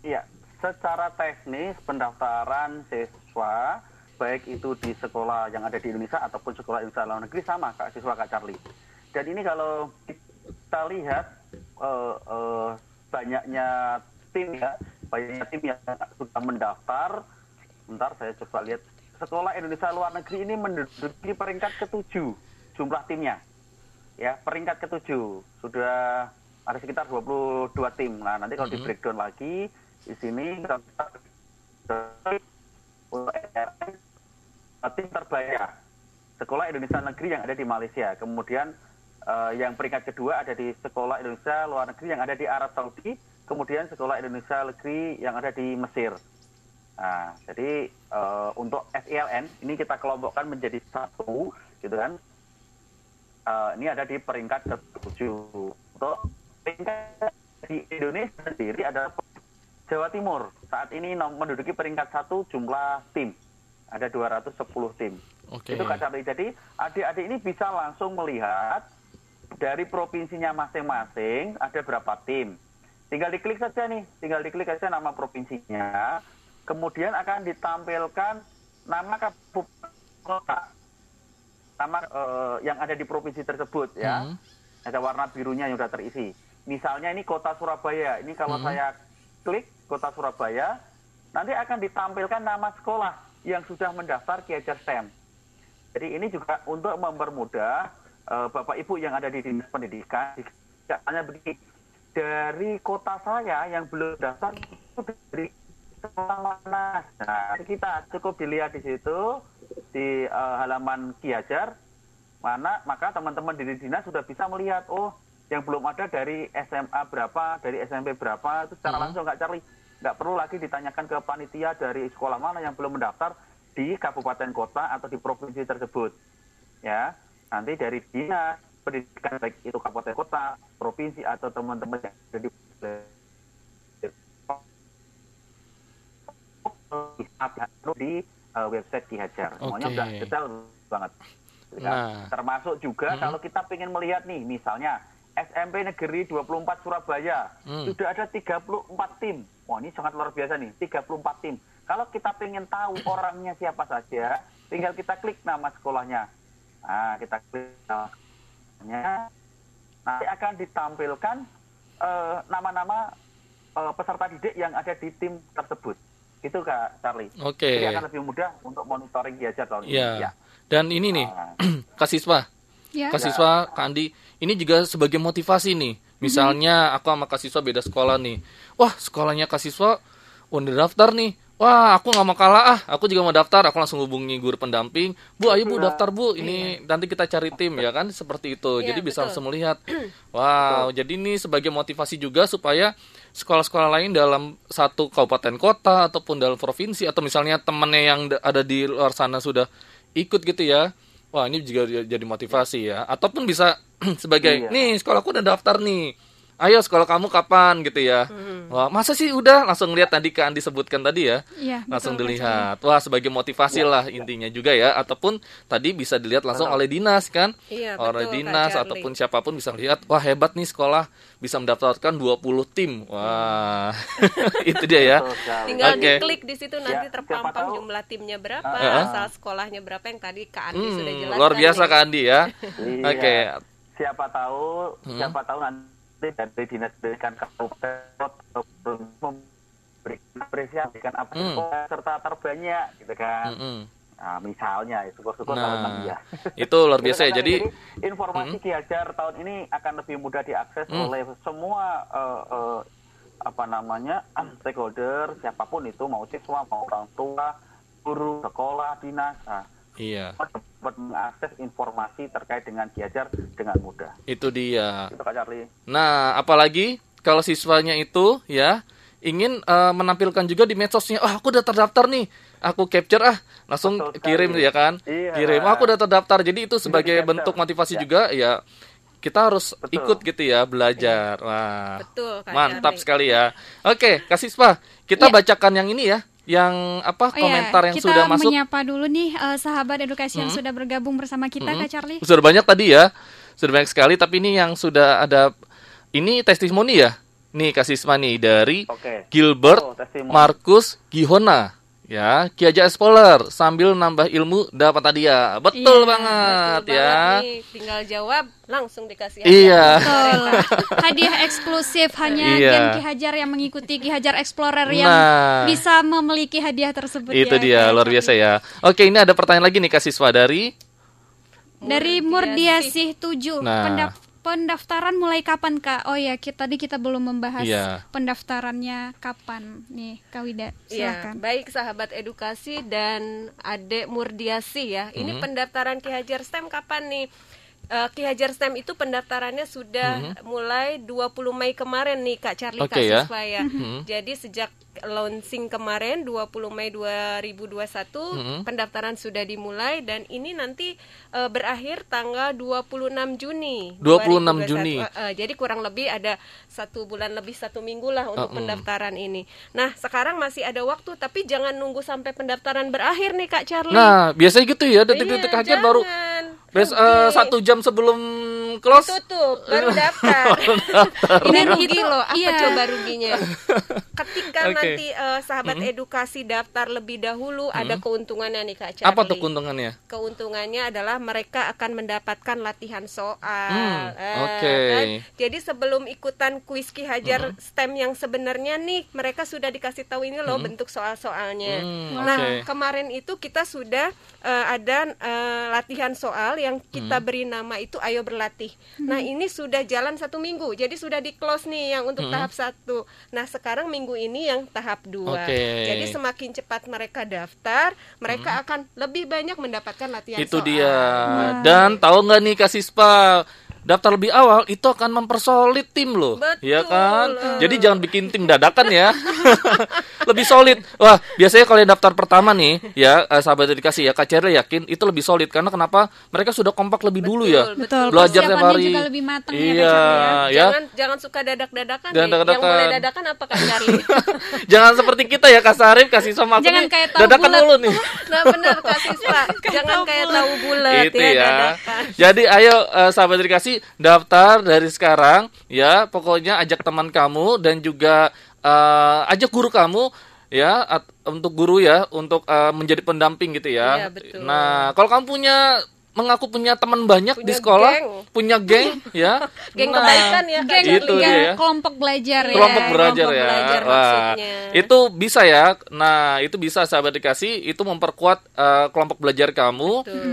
Iya, secara teknis pendaftaran siswa baik itu di sekolah yang ada di Indonesia ataupun sekolah Indonesia luar negeri sama Kak siswa Kak Charlie. Dan ini kalau kita lihat eh, eh, banyaknya tim ya, banyaknya tim yang sudah mendaftar. Bentar saya coba lihat sekolah Indonesia luar negeri ini menduduki peringkat ketujuh jumlah timnya. Ya, peringkat ketujuh sudah ada sekitar 22 tim. Nah, nanti kalau di breakdown lagi di sini kita untuk tim terbanyak sekolah Indonesia negeri yang ada di Malaysia. Kemudian eh, yang peringkat kedua ada di sekolah Indonesia luar negeri yang ada di Arab Saudi. Kemudian sekolah Indonesia negeri yang ada di Mesir. Nah, jadi eh, untuk SILN ini kita kelompokkan menjadi satu, gitu kan? Eh, ini ada di peringkat ke-7. Untuk peringkat di Indonesia sendiri adalah Jawa Timur. Saat ini menduduki peringkat satu jumlah tim. Ada 210 tim. Oke. Itu Kak Charlie. Jadi adik-adik ini bisa langsung melihat dari provinsinya masing-masing ada berapa tim. Tinggal diklik saja nih, tinggal diklik saja nama provinsinya. Kemudian akan ditampilkan nama kabupaten kota. Nama uh, yang ada di provinsi tersebut ya. Hmm. Ada warna birunya yang sudah terisi. Misalnya ini kota Surabaya. Ini kalau hmm. saya klik kota Surabaya, nanti akan ditampilkan nama sekolah yang sudah mendaftar Kiajar STEM. Jadi ini juga untuk mempermudah uh, Bapak Ibu yang ada di dinas pendidikan, hanya begini, dari kota saya yang belum daftar itu dari mana? Nah, kita cukup dilihat di situ di uh, halaman Kiajar mana maka teman-teman di dinas sudah bisa melihat oh yang belum ada dari SMA berapa dari SMP berapa itu secara hmm. langsung nggak cari nggak perlu lagi ditanyakan ke panitia dari sekolah mana yang belum mendaftar di kabupaten kota atau di provinsi tersebut ya nanti dari dinas pendidikan baik itu kabupaten kota provinsi atau teman-teman yang ada di di uh, website Kihajar. Semuanya okay. udah detail banget. Nah. Termasuk juga hmm. kalau kita ingin melihat nih, misalnya SMP Negeri 24 Surabaya, hmm. sudah ada 34 tim. Wah ini sangat luar biasa nih, 34 tim. Kalau kita ingin tahu orangnya siapa saja, tinggal kita klik nama sekolahnya. Nah, kita klik nama sekolahnya, nanti akan ditampilkan uh, nama-nama uh, peserta didik yang ada di tim tersebut. Itu Kak Charlie. Oke. Okay. Jadi akan lebih mudah untuk monitoring Kiajar tahun ya. ini. Ya. Dan ini nih, uh, kasiswa. Ya. Kasiswa ya. Kak Andi, ini juga sebagai motivasi nih. Misalnya aku sama kasiswa beda sekolah nih. Wah, sekolahnya kasiswa udah daftar nih wah aku nggak mau kalah ah. Aku juga mau daftar aku langsung hubungi guru pendamping. Bu ayo bu daftar bu. ini iya. nanti kita cari tim ya kan? Seperti itu. Iya, jadi bisa langsung melihat. Wow jadi ini sebagai motivasi juga supaya sekolah-sekolah lain dalam satu kabupaten kota ataupun dalam provinsi atau misalnya temennya yang ada di luar sana sudah ikut gitu ya. Wah ini juga jadi motivasi ya. Ataupun bisa sebagai iya. nih sekolahku udah daftar nih ayo sekolah kamu kapan gitu ya. Hmm. Wah, masa sih udah langsung lihat tadi kan disebutkan tadi ya. Iya, langsung betul, dilihat. Betul. Wah, sebagai motivasi ya, lah ya. intinya juga ya ataupun tadi bisa dilihat langsung betul. oleh dinas kan. Iya, oleh betul, dinas ataupun siapa pun bisa lihat, wah hebat nih sekolah bisa mendaftarkan 20 tim. Wah. itu dia ya. Tinggal okay. diklik di situ nanti ya, terpampang jumlah timnya berapa, uh, asal sekolahnya berapa yang tadi Kak Andi hmm, sudah jelaskan. Luar biasa Kak Andi ya. Iya. Oke. Okay. Siapa tahu, hmm. siapa tahu nanti dari dinas pendidikan kabupaten memberikan apresiasi kan apa hmm. serta terbanyak gitu kan. Hmm, hmm. Nah, misalnya syukur-syukur nah, tahun ya. Itu luar biasa ya. Jadi, informasi hmm. Kiajar tahun ini akan lebih mudah diakses hmm. oleh semua uh, uh, apa namanya stakeholder siapa pun itu mau siswa mau orang tua guru sekolah dinas. Nah, Iya. Dapat mengakses informasi terkait dengan Kiajar dengan mudah. Itu dia. Itu Kak Charlie. Nah, apalagi kalau siswanya itu ya ingin uh, menampilkan juga di medsosnya, oh aku udah terdaftar nih, aku capture ah, langsung Betul kirim ya kan, iya. kirim, oh, aku udah terdaftar, jadi itu sebagai bentuk motivasi ya. juga ya kita harus Betul. ikut gitu ya belajar, iya. wah, Betul, mantap sekali ya. Oke, kasih spa, kita ya. bacakan yang ini ya, yang apa oh, iya, komentar iya. yang kita sudah masuk. Kita menyapa dulu nih uh, sahabat edukasi hmm. yang sudah bergabung bersama kita hmm. Kak Charlie. Sudah banyak tadi ya. Sudah banyak sekali tapi ini yang sudah ada ini testimoni ya. Nih kasih nih dari okay. Gilbert oh, Markus Gihona. Ya, Ki Hajar Explorer sambil nambah ilmu dapat tadi ya. Betul iya, banget betul ya. nih. Tinggal jawab langsung dikasih Iya. Betul. Hadiah eksklusif hanya iya. Gen Ki Hajar yang mengikuti Ki Hajar Explorer yang nah, bisa memiliki hadiah tersebut Itu ya, dia, luar biasa ya. Oke, ini ada pertanyaan lagi nih kasih siswa dari dari Murdiasih 7 nah. pendaftar pendaftaran mulai kapan kak? Oh ya, kita tadi kita belum membahas yeah. pendaftarannya kapan nih, Kak Wida. Iya, silakan. baik sahabat edukasi dan Adek Murdiasi ya. Ini mm -hmm. pendaftaran Ki Hajar STEM kapan nih? Uh, Ki Hajar STEM itu pendaftarannya sudah mm -hmm. mulai 20 Mei kemarin nih Kak Charlie okay, Kak ya? ya. Mm -hmm. Jadi sejak launching kemarin 20 Mei 2021 mm -hmm. pendaftaran sudah dimulai dan ini nanti uh, berakhir tanggal 26 Juni 26 Juni uh, uh, jadi kurang lebih ada satu bulan lebih satu minggu lah untuk uh, pendaftaran ini nah sekarang masih ada waktu tapi jangan nunggu sampai pendaftaran berakhir nih Kak Charlie nah biasanya gitu ya detik-detik iya, hajar baru Bes, uh, satu jam sebelum close tutup baru daftar. Ini rugi loh. Apa Iya. coba ruginya? Ketika Oke. nanti eh, sahabat edukasi daftar lebih dahulu ada keuntungannya nih Kak Charlie. apa tuh keuntungannya keuntungannya adalah mereka akan mendapatkan latihan soal. Hmm, Eh, oke. kan? Jadi sebelum ikutan kuis Ki Hajar STEM yang sebenarnya nih mereka sudah dikasih tahu ini loh bentuk soal-soalnya. Hmm, Nah oke. kemarin itu kita sudah eh, ada eh, latihan soal yang kita Hmm. beri nama itu Ayo Berlatih. Nah ini sudah jalan satu minggu, jadi sudah di close nih yang untuk tahap satu. Nah sekarang minggu ini yang tahap dua. Oke. Hmm. Jadi semakin cepat mereka daftar, mereka akan lebih banyak mendapatkan latihan itu soal. dia dan tahu nggak nih kasih spa daftar lebih awal itu akan mempersolid tim loh Betul. ya kan jadi jangan bikin tim dadakan ya lebih solid wah biasanya kalau yang daftar pertama nih ya eh, sahabat dedikasi ya Kak Ceril yakin itu lebih solid karena kenapa mereka sudah kompak lebih dulu ya Betul. belajar tiap hari juga lebih matang ya, Kak iya Charlie, ya Jangan jangan suka dadak-dadakan Jangan nih. Yang boleh dadakan apa Kak Charlie? jangan seperti kita ya Kak Sarif kasih sama aku Jangan nih kayak tahu dadakan bulat. dulu nih nah benar Kak Siswa. Jangan kayak tahu bulat itu ya, ya. dadakan. Jadi ayo eh, sahabat dikasih daftar dari sekarang ya. Pokoknya ajak teman kamu dan juga eh, ajak guru kamu ya at- untuk guru ya untuk eh, menjadi pendamping gitu ya. Iya, betul. Nah, kalau kamu punya mengaku punya teman banyak di Punya sekolah, geng. punya geng ya. Geng Nah, kebaikan ya Kak Geng, Itu Charlie. dia geng ya. kelompok belajar ya. kelompok belajar kelompok ya. belajar Wah, itu bisa ya. Nah, itu bisa sahabat dikasih itu memperkuat eh, kelompok belajar kamu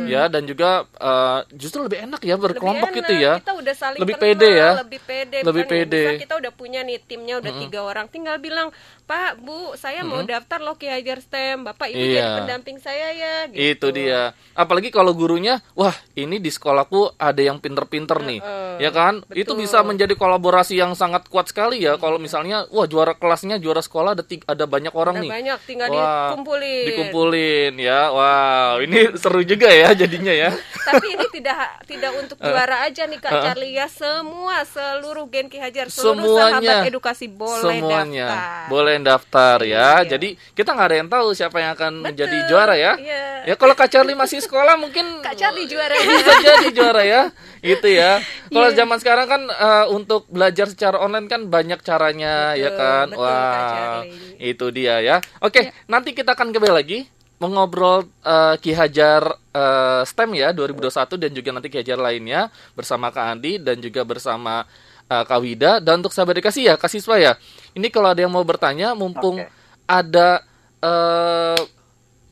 ya dan juga eh, justru lebih enak ya Lebih berkelompok enak, gitu ya. Kita udah saling Lebih kenal, pede ya. Lebih pede. Lebih pede. Kita udah punya nih timnya udah tiga orang, tinggal bilang Pak, Bu, saya mau daftar loh Ki Hajar STEM. Bapak Ibu Iya. jadi pendamping saya ya. Itu gitu. dia. Apalagi kalau gurunya, wah ini di sekolahku ada yang pinter-pinter nih, ya kan? Itu betul. bisa menjadi kolaborasi yang sangat kuat sekali ya. Kalau misalnya, wah juara kelasnya, juara sekolah ada ada banyak orang Ada nih. banyak, tinggal Wah, dikumpulin. Dikumpulin ya. Wow, ini seru juga ya jadinya ya. Tapi ini tidak tidak untuk juara aja nih Kak Charlie ya. Semua seluruh Gen Ki Hajar, seluruh Semuanya. sahabat edukasi boleh Semuanya daftar. boleh daftar ya. Iya. Jadi kita nggak ada yang tahu siapa yang akan menjadi Betul, juara ya. iya. Ya kalau Kak Charlie masih sekolah mungkin Kak Charlie juara bisa jadi juara ya gitu ya kalau Iya. zaman sekarang kan eh, untuk belajar secara online kan banyak caranya ya Betul, kan betul, wah itu dia ya oke nanti kita akan kembali lagi mengobrol eh, Ki Hajar eh, STEM ya 2021 dan juga nanti Ki Hajar lainnya bersama Kak Andi dan juga bersama eh, Kak Wida dan untuk sahabat dikasih ya Kak Siswa ya ini kalau ada yang mau bertanya mumpung Oke. ada eh,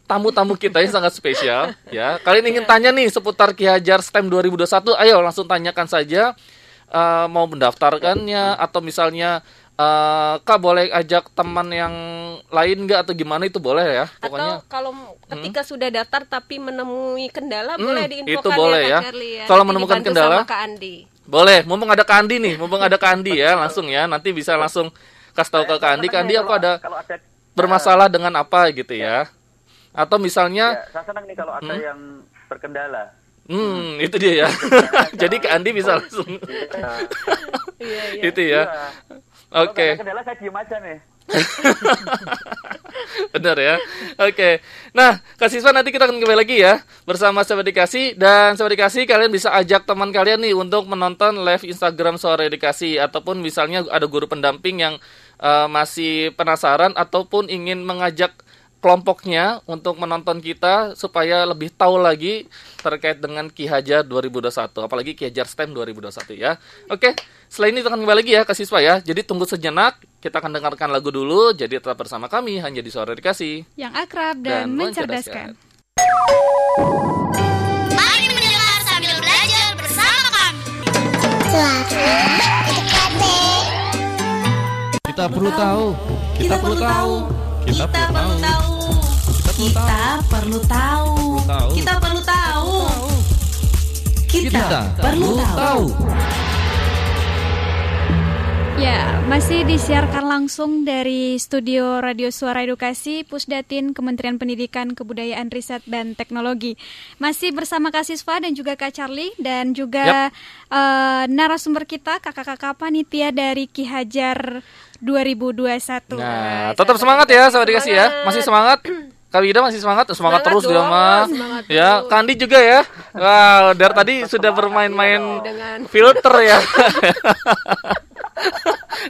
tamu-tamu kita yang sangat spesial ya. Kalian ingin tanya nih seputar Ki Hajar STEM 2021, ayo langsung tanyakan saja Eh, mau mendaftarkannya atau misalnya eh, Kak boleh ajak teman yang lain nggak atau gimana itu boleh ya. Pokoknya Atau kalau ketika sudah daftar tapi menemui kendala boleh diinfokan itu boleh ya, ya. Kak Charlie ya. Kalau Nanti menemukan kendala, sama Kak Andi. Boleh. Mumpung ada Kandi nih, mumpung ada Kandi ya langsung ya. Nanti bisa langsung kasih tahu ke Kandi. Kandi aku Kalau- ada kalau ada bermasalah dengan apa gitu ya. Atau misalnya ya, saya senang nih kalau ada yang berkendala. Hmm, itu dia ya. Jadi ke Andi bisa langsung. Iya, iya. itu ya. Iya. Kalau Oke, ada kendala saya diem aja nih. benar ya. Oke. Nah, Kak Siswa nanti kita akan kembali lagi ya bersama Sahabat Dikasih dan Sahabat Dikasih kalian bisa ajak teman kalian nih untuk menonton live Instagram Sore Dikasih ataupun misalnya ada guru pendamping yang eh, masih penasaran ataupun ingin mengajak kelompoknya untuk menonton kita supaya lebih tahu lagi terkait dengan Ki Hajar 2021 apalagi Ki Hajar STEM 2021 ya. Oke, selain kita akan kembali lagi ya ke siswa ya. Jadi tunggu sejenak, kita akan dengarkan lagu dulu. Jadi tetap bersama kami hanya di Suara Dikasih. Yang akrab dan, Dan mencerdaskan. Mari mendengar sambil belajar bersama kami. Kita perlu tahu. Kita perlu tahu. Kita perlu tahu. Kita perlu tahu. tahu. Kita perlu tahu. Kita Kita perlu tahu. Ya, masih disiarkan langsung dari studio Radio Suara Edukasi Pusdatin Kementerian Pendidikan Kebudayaan Riset dan Teknologi. Masih bersama Kak Siswa dan juga Kak Charlie dan juga eh, narasumber kita kakak-kakak panitia dari Ki Hajar 2021. Nah, tetap semangat ya Sahabat Dikasih ya. Masih semangat? Kak Wida masih semangat? Semangat, Semangat terus dia dong, mah. semangat Ya, terus. Kandi juga ya. Wow, dari tadi sudah bermain-main filter ya.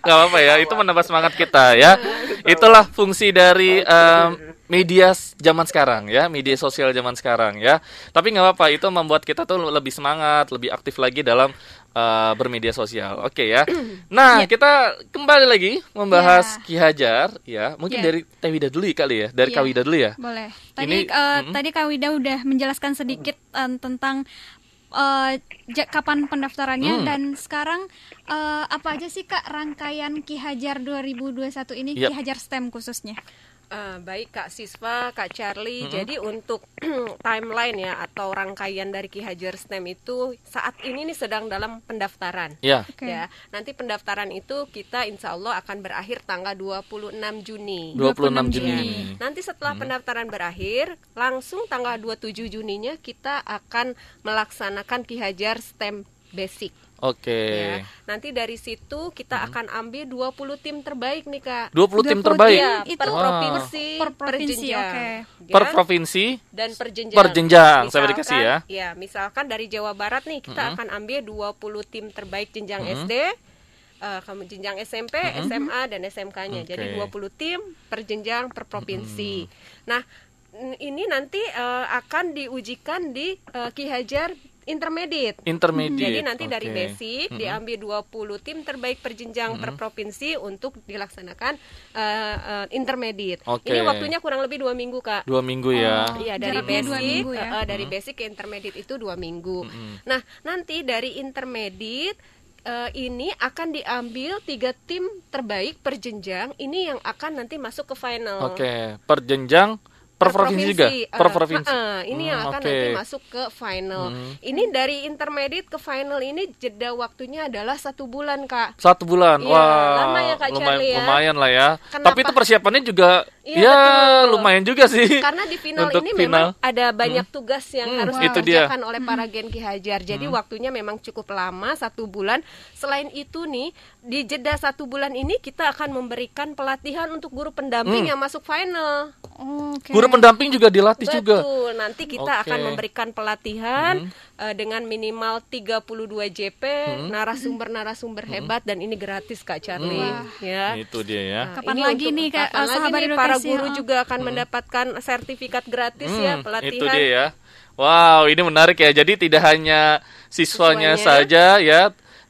Gak apa-apa ya, itu menambah semangat kita ya. Itulah fungsi dari em, media zaman sekarang ya, media sosial zaman sekarang ya. Tapi nggak apa-apa, itu membuat kita tuh lebih semangat, lebih aktif lagi dalam eh, bermedia sosial. Oke ya. Nah, Ya. kita kembali lagi membahas Ki Hajar ya. Mungkin Ya. dari Tewida dulu kali ya, dari Ya. Kawida dulu ya. Boleh. Tadi Ini- eh, mm. tadi Kak Wida udah menjelaskan sedikit eh, tentang eh, ja- kapan pendaftarannya Hmm. dan sekarang eh, apa aja sih Kak rangkaian Ki Hajar 2021 ini Yap. Ki Hajar STEM khususnya? Eh, baik Kak Siswa, Kak Charlie. Jadi untuk timeline ya atau rangkaian dari Ki Hajar STEM itu saat ini nih sedang dalam pendaftaran. Ya. Oke. Ya, nanti pendaftaran itu kita insya Allah akan berakhir tanggal 26 Juni. 26 26 Juni. Juni. Nanti setelah pendaftaran berakhir, langsung tanggal 27 Juninya kita akan melaksanakan Ki Hajar STEM Basic. Oke. Ya. Nanti dari situ kita akan ambil 20 tim terbaik nih Kak. 20 tim 20 terbaik Iya, Itu per Wah. provinsi, Per provinsi, jenjang. oke. Ya, per provinsi. dan per jenjang. Per jenjang, saya verifikasi ya. Ya, misalkan dari Jawa Barat nih kita akan ambil 20 tim terbaik jenjang SD, eh, kamu jenjang SMP, SMA dan SMK-nya. Oke. Jadi 20 tim per jenjang per provinsi. Nah, n- ini nanti eh, akan diujikan di eh, Ki Hajar Intermediate. Intermediate. Jadi nanti dari Oke. basic diambil 20 tim terbaik per jenjang per provinsi untuk dilaksanakan eh, eh, intermediate. Oke. Ini waktunya kurang lebih dua minggu kak. Dua minggu ya. Iya dari Jaraknya dua basic, minggu ya. eh, dari basic ke intermediate itu dua minggu. Nah nanti dari intermediate eh, ini akan diambil tiga tim terbaik per jenjang. Ini yang akan nanti masuk ke final. Oke, per jenjang, per, provinsi, juga, eh, per provinsi. eh, eh, ini yang Hmm, akan oke. nanti masuk ke final. Ini dari intermediate ke final ini jeda waktunya adalah satu bulan kak. Satu bulan, Iya, wah, lama ya, Kak lumayan, Charlie ya. lumayan lah ya. Kenapa? Tapi itu persiapannya juga, Iya, ya betul. lumayan juga sih. Karena di final Untuk ini final. memang ada banyak tugas yang Hmm, harus dikerjakan oleh para Gen Ki Hajar. Jadi waktunya memang cukup lama satu bulan. Selain itu nih di jeda satu bulan ini kita akan memberikan pelatihan untuk guru pendamping yang masuk final. Oke. Guru pendamping juga dilatih juga. Betul. Nanti kita. Hmm. akan memberikan pelatihan eh, dengan minimal 32 JP, narasumber-narasumber hebat dan ini gratis Kak Charlie. Ya. Itu dia ya. Nah, Kapan ini lagi untuk- nih, Kak, kapan lagi nih para guru oh. juga akan mendapatkan sertifikat gratis ya Hmm, pelatihan. itu dia ya. Wow, ini menarik ya. Jadi tidak hanya siswanya Siswanya. saja ya,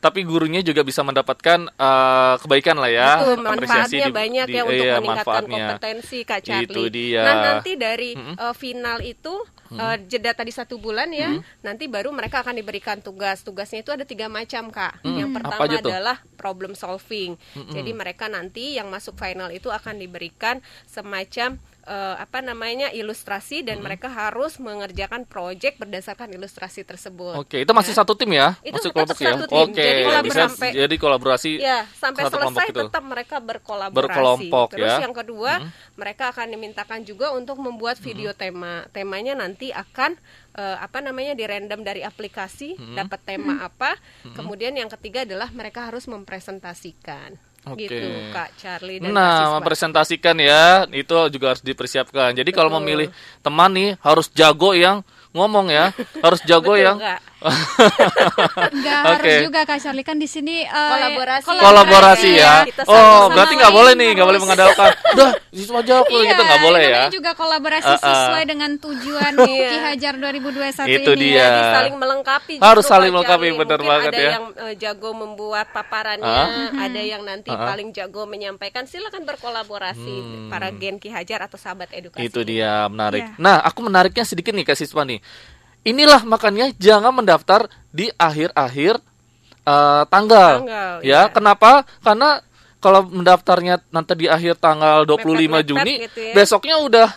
tapi gurunya juga bisa mendapatkan eh, kebaikan lah ya. Betul, Apresiasi manfaatnya di- banyak di- ya untuk iya, meningkatkan manfaatnya. kompetensi Kak Charlie. Itu dia. Nah nanti dari eh, final itu eh, jeda tadi satu bulan ya, nanti baru mereka akan diberikan tugas. Tugasnya itu ada tiga macam Kak. Yang Apa pertama adalah problem solving. Jadi mereka nanti yang masuk final itu akan diberikan semacam eh, apa namanya ilustrasi dan mereka harus mengerjakan proyek berdasarkan ilustrasi tersebut. Oke, itu masih satu tim ya? Itu masih kelompok ya? satu tim. Oke, Jadi bisa sampai- jadi kolaborasi Ya, sampai selesai itu. tetap mereka berkolaborasi. Berkelompok, Terus ya. yang kedua, mereka akan dimintakan juga untuk membuat video tema. Temanya nanti akan eh, apa namanya di random dari aplikasi, dapat tema apa. Kemudian yang ketiga adalah mereka harus mempresentasikan. Oke. Gitu, Kak Charlie dan Nah, mempresentasikan ya, itu juga harus dipersiapkan. Jadi kalau Betul. memilih teman nih harus jago yang ngomong ya, harus jago Betul, yang Kak. Nggak Oke. harus juga Kak Charlie kan di sini eh, Kolaborasi. kolaborasi ya. Kita Oh, berarti nggak boleh nih, nggak boleh mengandalkan. Udah, siswa jago Iya, gitu nggak boleh ya. juga kolaborasi Uh-uh. sesuai dengan tujuan Iya. Ki Hajar 2021 Itu ini. dia. Jadi saling melengkapi Harus saling melengkapi, benar Mungkin banget ada ya. yang eh, jago membuat paparannya Ah. ada yang nanti Ah. paling jago menyampaikan silakan berkolaborasi para Gen Ki Hajar atau sahabat edukasi Hmm. Itu dia menarik. Iya. Nah, aku menariknya sedikit nih Kak Siswa nih. Inilah makanya jangan mendaftar di akhir-akhir eh, tanggal. Tanggal, ya, iya. kenapa? Karena kalau mendaftarnya nanti di akhir tanggal 25 Mepet-mepet Juni, gitu ya. besoknya udah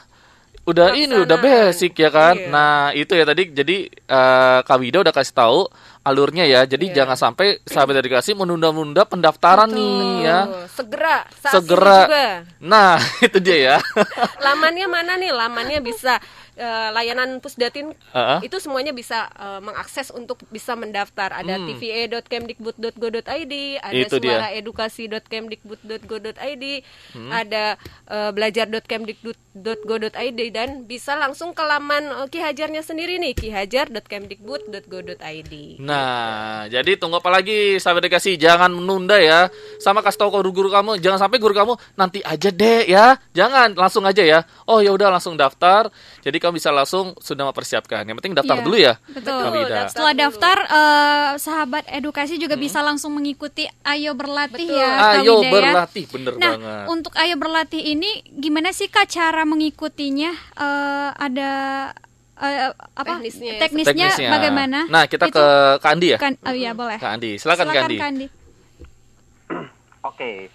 udah ini udah basic ya kan. Iya. Nah, itu ya tadi jadi eh Kak Wida udah kasih tahu alurnya ya. Jadi Iya. jangan sampai sahabat edukasi menunda-nunda pendaftaran nih ya. Segera Segera. juga. Nah, itu dia ya. Lamannya mana nih? Lamannya bisa eh, layanan Pusdatin Heeh. itu semuanya bisa eh, mengakses untuk bisa mendaftar. Ada Hmm. tva.kemdikbud.go.id, ada suaraedukasi.kemdikbud.go.id, Hmm. ada eh, belajar.kemdikbud.go.id dan bisa langsung ke laman Ki Hajarnya sendiri nih, kihajar.kemdikbud.go.id. Nah, jadi tunggu apa lagi sahabat edukasi? Jangan menunda ya. Sama kasih tahu ke guru-guru kamu, jangan sampai guru kamu nanti aja deh ya. Jangan, langsung aja ya. Oh, ya udah langsung daftar. Jadi kamu bisa langsung sudah mempersiapkan. Yang penting daftar Iya, dulu ya. Betul. Kak Wida. Setelah daftar, eh, sahabat edukasi juga bisa langsung mengikuti Ayo Berlatih Betul. ya, Ayo Wida ya. berlatih, bener Nah, banget. untuk Ayo Berlatih ini gimana sih Kak cara mengikutinya? Eh, ada eh, apa? Teknisnya ya, Teknisnya, bagaimana? Nah, kita Itu ke Kak Andi ya. kan, oh iya boleh. Kak Andi, silakan, Kak Andi. Kak Andi. Oke,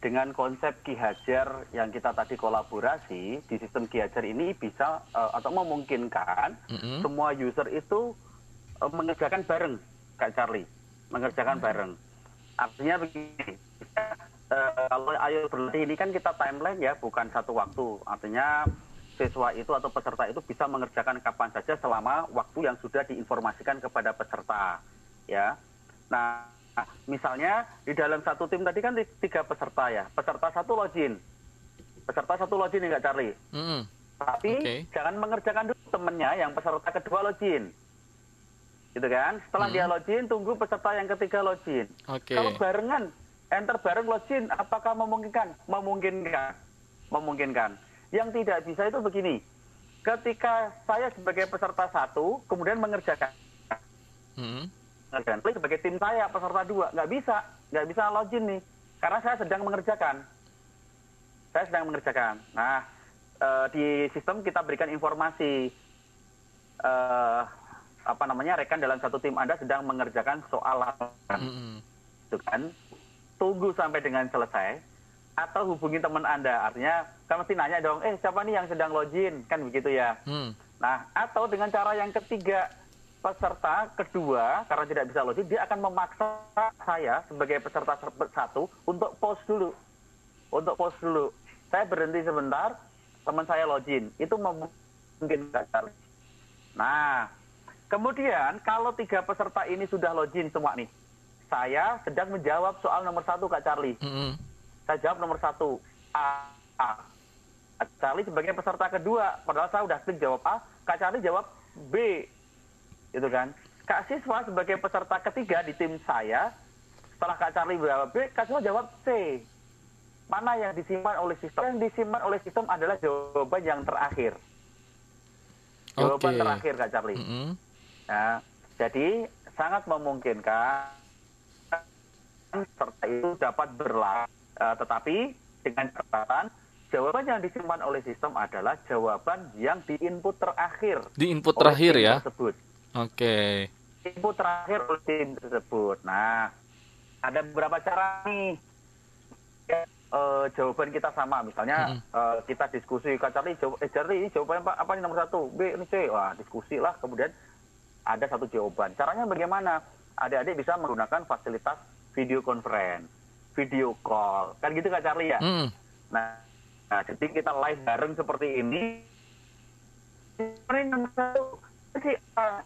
dengan konsep Ki Hajar yang kita tadi kolaborasi di sistem Ki Hajar ini bisa eh, atau memungkinkan Mm-mm. semua user itu eh, mengerjakan bareng, Kak Charlie, mengerjakan bareng. Artinya begini, eh, kalau ayo berlatih ini kan kita timeline ya, bukan satu waktu. Artinya siswa itu atau peserta itu bisa mengerjakan kapan saja selama waktu yang sudah diinformasikan kepada peserta, ya. Nah, misalnya di dalam satu tim tadi kan tiga peserta ya, peserta satu login, peserta satu login ya Kak Charlie. Mm-mm. Tapi Oke. jangan mengerjakan dulu temennya yang peserta kedua login. Gitu kan? Setelah Hmm. dia login, tunggu peserta yang ketiga login. Oke. Kalau barengan, enter bareng login, apakah memungkinkan? Memungkinkan. Memungkinkan. Yang tidak bisa itu begini. Ketika saya sebagai peserta satu, kemudian mengerjakan Mm-mm. Mengerjakan play sebagai tim saya peserta dua. Nggak bisa nggak bisa login nih. Karena saya sedang mengerjakan. Saya sedang mengerjakan. Nah eh, di sistem kita berikan informasi eh, apa namanya rekan dalam satu tim anda sedang mengerjakan soal Mm-mm. itu kan? Tunggu sampai dengan selesai atau hubungi teman anda. Artinya kan mesti nanya dong eh siapa nih yang sedang login? Kan begitu ya. Mm. Nah, atau dengan cara yang ketiga, peserta kedua karena tidak bisa login, dia akan memaksa saya sebagai peserta ser- satu untuk pause dulu. Untuk pause dulu. Saya berhenti sebentar, teman saya login. Itu memungkinkan. Nah, kemudian kalau tiga peserta ini sudah login semua nih, saya sedang menjawab soal nomor satu Kak Charlie Mm-mm. saya jawab nomor satu A. A. Kak Charlie sebagai peserta kedua, padahal saya udah klik jawab A, Kak Charlie jawab B, gitu kan? Kak Siswa sebagai peserta ketiga di tim saya, setelah Kak Charlie jawab B, Kak Siswa jawab C. Mana yang disimpan oleh sistem? Yang disimpan oleh sistem adalah jawaban yang terakhir. Jawaban Oke. terakhir Kak Charlie. Mm-mm. Nah, jadi sangat memungkinkan serta itu dapat berlaku, Eh, tetapi dengan catatan jawaban yang disimpan oleh sistem adalah jawaban yang di input terakhir. Di input terakhir ya. Tersebut. Oke. Input terakhir oleh tim tersebut. Nah, ada beberapa cara nih. Eh, jawaban kita sama, misalnya Mm-mm. eh, kita diskusi, Kak Charlie, jawab, eh Charlie, ini jawabannya apa, apa nih nomor satu, B, ini C, wah diskusi lah, kemudian ada satu jawaban. Caranya bagaimana? Adik-adik bisa menggunakan fasilitas video conference, video call, kan gitu Kak Charlie ya? Mm. Nah, nah, jadi kita live bareng seperti ini. Ini nomor satu si A.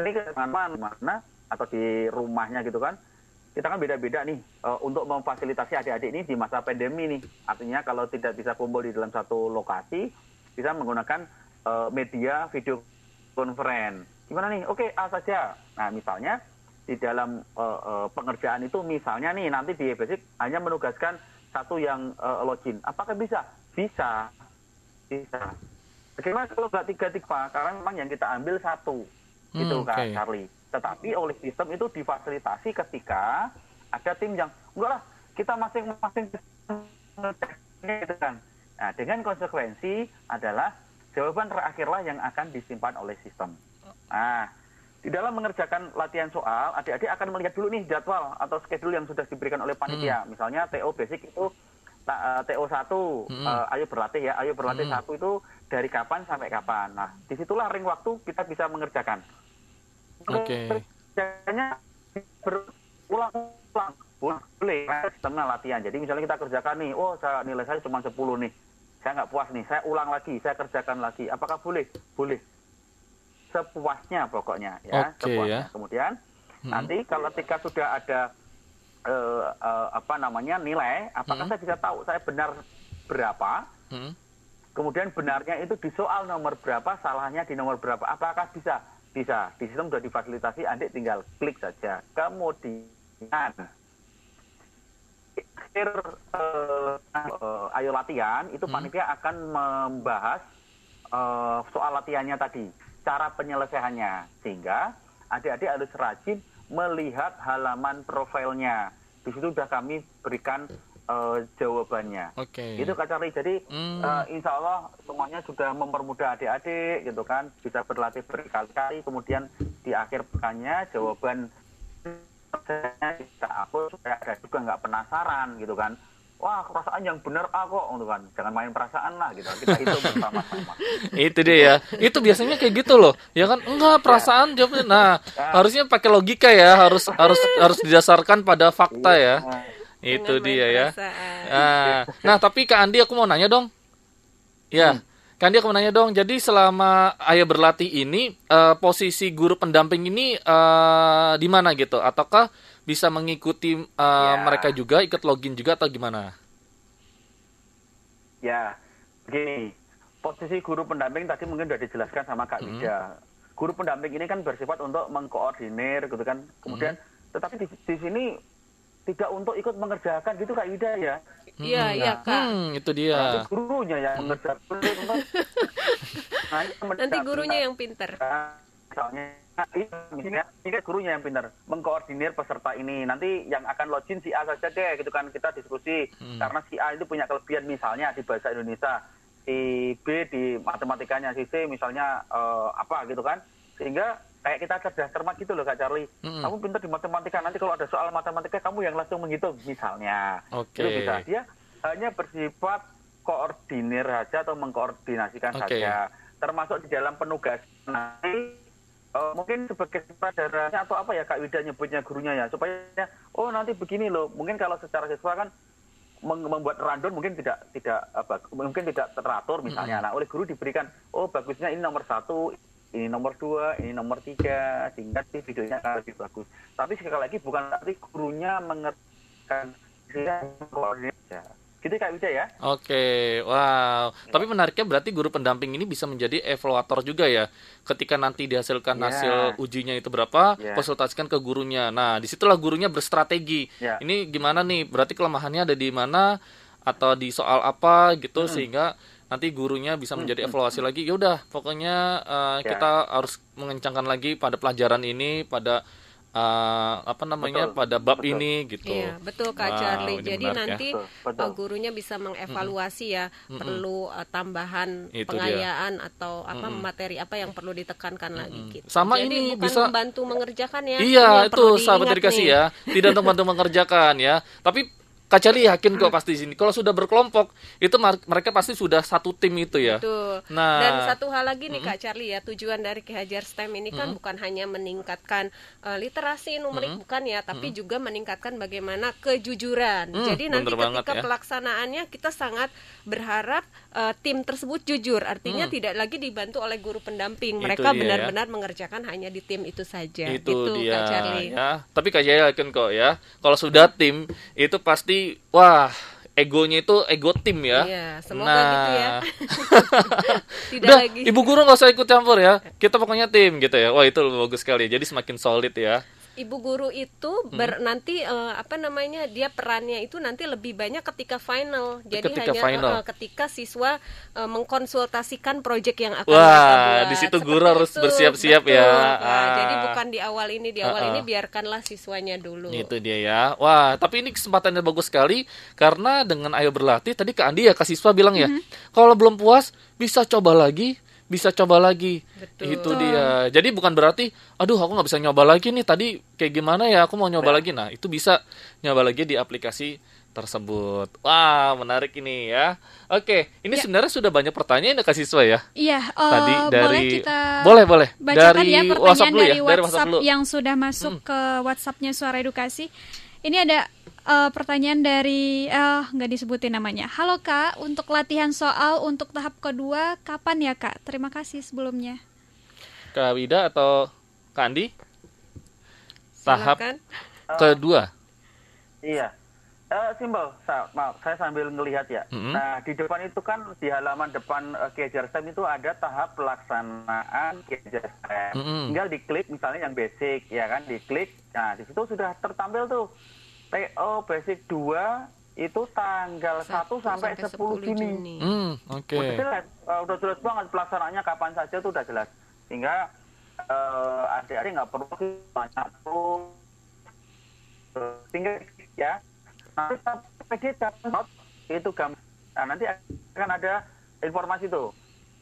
Ini ke mana atau di rumahnya gitu kan? Kita kan beda-beda nih eh, untuk memfasilitasi adik-adik ini di masa pandemi nih. Artinya kalau tidak bisa kumpul di dalam satu lokasi, bisa menggunakan eh, media video conference. Gimana nih? Oke, A saja. Nah, misalnya di dalam eh, eh, pengerjaan itu misalnya nih nanti di basic hanya menugaskan satu yang eh, login. Apakah bisa? Bisa. Bisa. Bagaimana kalau nggak tiga-tiga? Karena memang yang kita ambil satu. Hmm, Gitu Kak oke. Charlie. Tetapi oleh sistem itu difasilitasi ketika ada tim yang enggak lah kita masing-masing gitu kan. Nah, dengan konsekuensi adalah jawaban terakhirlah yang akan disimpan oleh sistem. Nah, di dalam mengerjakan latihan soal, adik-adik akan melihat dulu nih jadwal atau schedule yang sudah diberikan oleh panitia. Misalnya TO basic itu ta- eh, TO 1, Hmm. eh, ayo berlatih ya, ayo berlatih Hmm. satu itu dari kapan sampai kapan. Nah, di situlah ring waktu kita bisa mengerjakan. Oke. kerjanya berulang-ulang boleh sistemnya latihan jadi misalnya kita kerjakan nih oh saya nilai saya cuma 10 nih saya nggak puas nih saya ulang lagi saya kerjakan lagi apakah boleh boleh sepuasnya pokoknya ya Oke, sepuasnya ya. kemudian Hmm. nanti kalau ketika sudah ada eh, eh, apa namanya nilai apakah Hmm. saya bisa tahu saya benar berapa Hmm. kemudian benarnya itu di soal nomor berapa, salahnya di nomor berapa. Apakah bisa? Bisa. Di sistem sudah difasilitasi, adik tinggal klik saja. Kemudian akhir eh, eh, ayo latihan itu Hmm. panitia akan membahas eh, soal latihannya tadi, cara penyelesaiannya, sehingga adik-adik harus rajin melihat halaman profilnya. Di situ sudah kami berikan eh, jawabannya. Oke. Itu Kak Charlie. Jadi Hmm. eh, insya Allah semuanya sudah mempermudah adik-adik gitu kan. Bisa berlatih berkali-kali. Kemudian di akhir pekannya jawaban kita upload supaya ada juga nggak penasaran gitu kan. Wah perasaan yang benar ah kok gitu kan. Jangan main perasaan lah gitu. Kita hitung bersama-sama. itu dia ya. Itu biasanya kayak gitu loh. Ya kan? Enggak perasaan jawabnya. Nah harusnya pakai logika ya. Harus harus harus didasarkan pada fakta ya. Nah, itu dia ya. nah, nah tapi Kak Andi aku mau nanya dong. Ya. Kak Andi aku mau nanya dong. Jadi selama ayah berlatih ini eh, posisi guru pendamping ini eh, di mana gitu? Ataukah bisa mengikuti eh, Ya. mereka juga ikut login juga atau gimana Ya, begini. Posisi guru pendamping tadi mungkin sudah dijelaskan sama Kak Hmm. Wida. Guru pendamping ini kan bersifat untuk mengkoordinir gitu kan. Kemudian Hmm. tetapi di, di sini tidak untuk ikut mengerjakan gitu Kak Wida ya. Iya, iya, Kak. hmm itu dia Nanti gurunya yang mengerjakan. nah, Nanti gurunya yang pinter. Misalnya, ini, misalnya, ini kan gurunya yang pintar mengkoordinir peserta ini. Nanti yang akan login si A saja deh, gitu kan kita diskusi. Hmm. Karena si A itu punya kelebihan misalnya di bahasa Indonesia, si B di matematikanya, si C misalnya eh, apa gitu kan. Sehingga kayak kita cerdas cermat gitu loh Kak Charlie. Hmm. Kamu pintar di matematika, nanti kalau ada soal matematika kamu yang langsung menghitung misalnya. Oke. Itu bisa. Dia hanya bersifat koordinir saja atau mengkoordinasikan Oke. saja. Termasuk di dalam penugasan eh, mungkin sebagai sutradaranya atau apa ya Kak Wida nyebutnya gurunya ya supaya oh nanti begini loh. Mungkin kalau secara siswa kan membuat random mungkin tidak tidak apa mungkin tidak teratur misalnya. Nah oleh guru diberikan oh bagusnya ini nomor satu ini nomor dua ini nomor tiga sehingga si videonya akan lebih bagus. Tapi sekali lagi bukan berarti gurunya mengerjakan koordinasi. Gitu Kak Wida ya Oke, wow. Tapi menariknya berarti guru pendamping ini bisa menjadi evaluator juga ya. Ketika nanti dihasilkan Ya. hasil ujinya itu berapa, Ya. konsultasikan ke gurunya. Nah, di situlah gurunya berstrategi. Ya. Ini gimana nih? Berarti kelemahannya ada di mana atau di soal apa gitu sehingga nanti gurunya bisa menjadi evaluasi lagi. Ya udah, pokoknya uh, Ya. kita harus mengencangkan lagi pada pelajaran ini, pada uh, apa namanya, Betul, pada bab betul. ini gitu. Iya, betul Kak Wow, Charlie. ini Jadi menarik ya. nanti betul. uh, gurunya bisa mengevaluasi ya perlu uh, tambahan Itu dia. pengayaan atau apa materi apa yang perlu ditekankan lagi gitu. Sama Jadi ini bukan bisa- membantu mengerjakan ya. Iya, yang itu perlu sahabat nih. ya. Tidak untuk bantu mengerjakan ya. Tapi Kak Cali yakin kok pasti di sini. Kalau sudah berkelompok, itu mereka pasti sudah satu tim itu ya. Betul. Nah, Dan satu hal lagi nih Kak Charlie ya, tujuan dari Ki Hajar STEM ini kan bukan hanya meningkatkan uh, literasi numerik bukan ya, tapi juga meningkatkan bagaimana kejujuran. Hmm, Jadi nanti ketika ya. pelaksanaannya kita sangat berharap uh, tim tersebut jujur. Artinya tidak lagi dibantu oleh guru pendamping. Hmm. Itu Mereka ya. benar-benar mengerjakan hanya di tim itu saja. itu gitu dia Kak Charlie. ya. Tapi Kak Jaya yakin kok ya. Kalau sudah tim itu pasti wah egonya itu ego tim ya. Iya, semoga gitu ya. Tidak Udah, lagi. ibu guru nggak usah ikut campur ya. Kita pokoknya tim gitu ya. Wah itu bagus sekali. Jadi semakin solid ya. Ibu guru itu ber, nanti eh, apa namanya dia perannya itu nanti lebih banyak ketika final jadi Ketika hanya final. eh, ketika siswa eh, mengkonsultasikan proyek yang akan Wah, di situ Seperti guru harus itu. bersiap-siap ya. Nah, Ah. jadi bukan di awal ini di awal Ah, ah. ini biarkanlah siswanya dulu Itu dia ya. Wah, tapi ini kesempatannya bagus sekali karena dengan ayo berlatih tadi Kak Andi ya Kak Siswa bilang ya, kalau belum puas bisa coba lagi, bisa coba lagi. Betul. Itu dia. Jadi bukan berarti aduh aku nggak bisa nyoba lagi nih tadi kayak gimana ya, aku mau nyoba lagi. Nah, itu bisa nyoba lagi di aplikasi tersebut. Wah, menarik ini ya. Oke, ini Ya. sebenarnya sudah banyak pertanyaan ya Kak Siswa ya. Iya, eh, Tadi dari boleh kita boleh boleh bacakan dari ya pertanyaan WhatsApp dari ya, dari WhatsApp WhatsApp dulu. Hmm. yang sudah masuk ke WhatsAppnya Suara Edukasi. Ini ada eh, pertanyaan dari eh nggak disebutin namanya. Halo Kak, untuk latihan soal untuk tahap kedua kapan ya Kak? Terima kasih sebelumnya. Kak Wida atau Kak Andi? Tahap Silakan. kedua. Iya. Eh, simpel, Sa- maaf, saya sambil ngelihat ya. Mhm. Nah, di depan itu kan di halaman depan uh, Kiajar STEM itu ada tahap pelaksanaan Kiajar STEM. Mhm. Tinggal diklik misalnya yang basic, ya kan, diklik. Nah, di situ sudah tertampil tuh TO Basic 2 itu tanggal 1 sampai 10 Juni. Hmm, oke. Udah jelas, eh, udah jelas banget pelaksanaannya kapan saja itu udah jelas. Sehingga eh, adik-adik nggak perlu banyak perlu eh, tinggal ya. Nanti PD download itu gambar. Nah, nanti akan ada informasi tuh.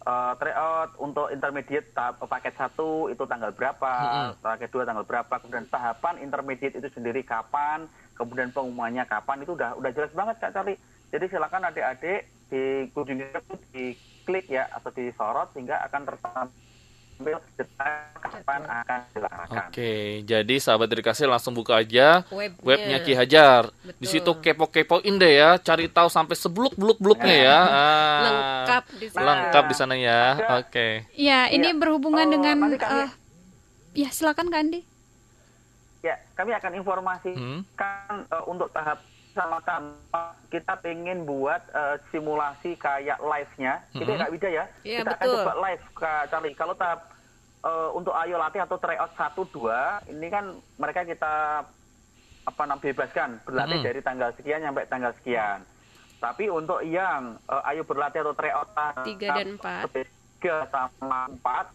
Eh, tryout untuk intermediate tahap paket satu itu tanggal berapa, Mm-mm. paket dua tanggal berapa, kemudian tahapan intermediate itu sendiri kapan, kemudian pengumumannya kapan itu udah udah jelas banget Kak Charlie. Jadi silakan adik-adik dikunjungi itu diklik ya atau disorot sehingga akan tertampil kapan akan dilaksanakan. Oke, jadi sahabat dedikasi langsung buka aja Webnya. webnya Ki Hajar. Betul. Di situ kepo-kepoin deh ya, cari tahu sampai sebeluk-beluk-beluknya ya. Ah, Lengkap di sana. Lengkap di sana ya. Oke. Ya, ini Iya. berhubungan Oh, dengan kami- eh, ya silakan Kak Andi. Ya, kami akan informasi Hmm. kan eh, untuk tahap sama-sama kita pengen buat eh, simulasi kayak live-nya. Gitu ya Mhm. Kak Wida ya. Iya, kita betul. akan coba live Kak Charlie. Kalau tahap eh, untuk ayo latih atau tryout 1 2 ini kan mereka kita apa namanya bebaskan berlatih Mhm. dari tanggal sekian sampai tanggal sekian. Tapi untuk yang eh, ayo berlatih atau tryout tahap Tiga dan empat. tiga sama empat,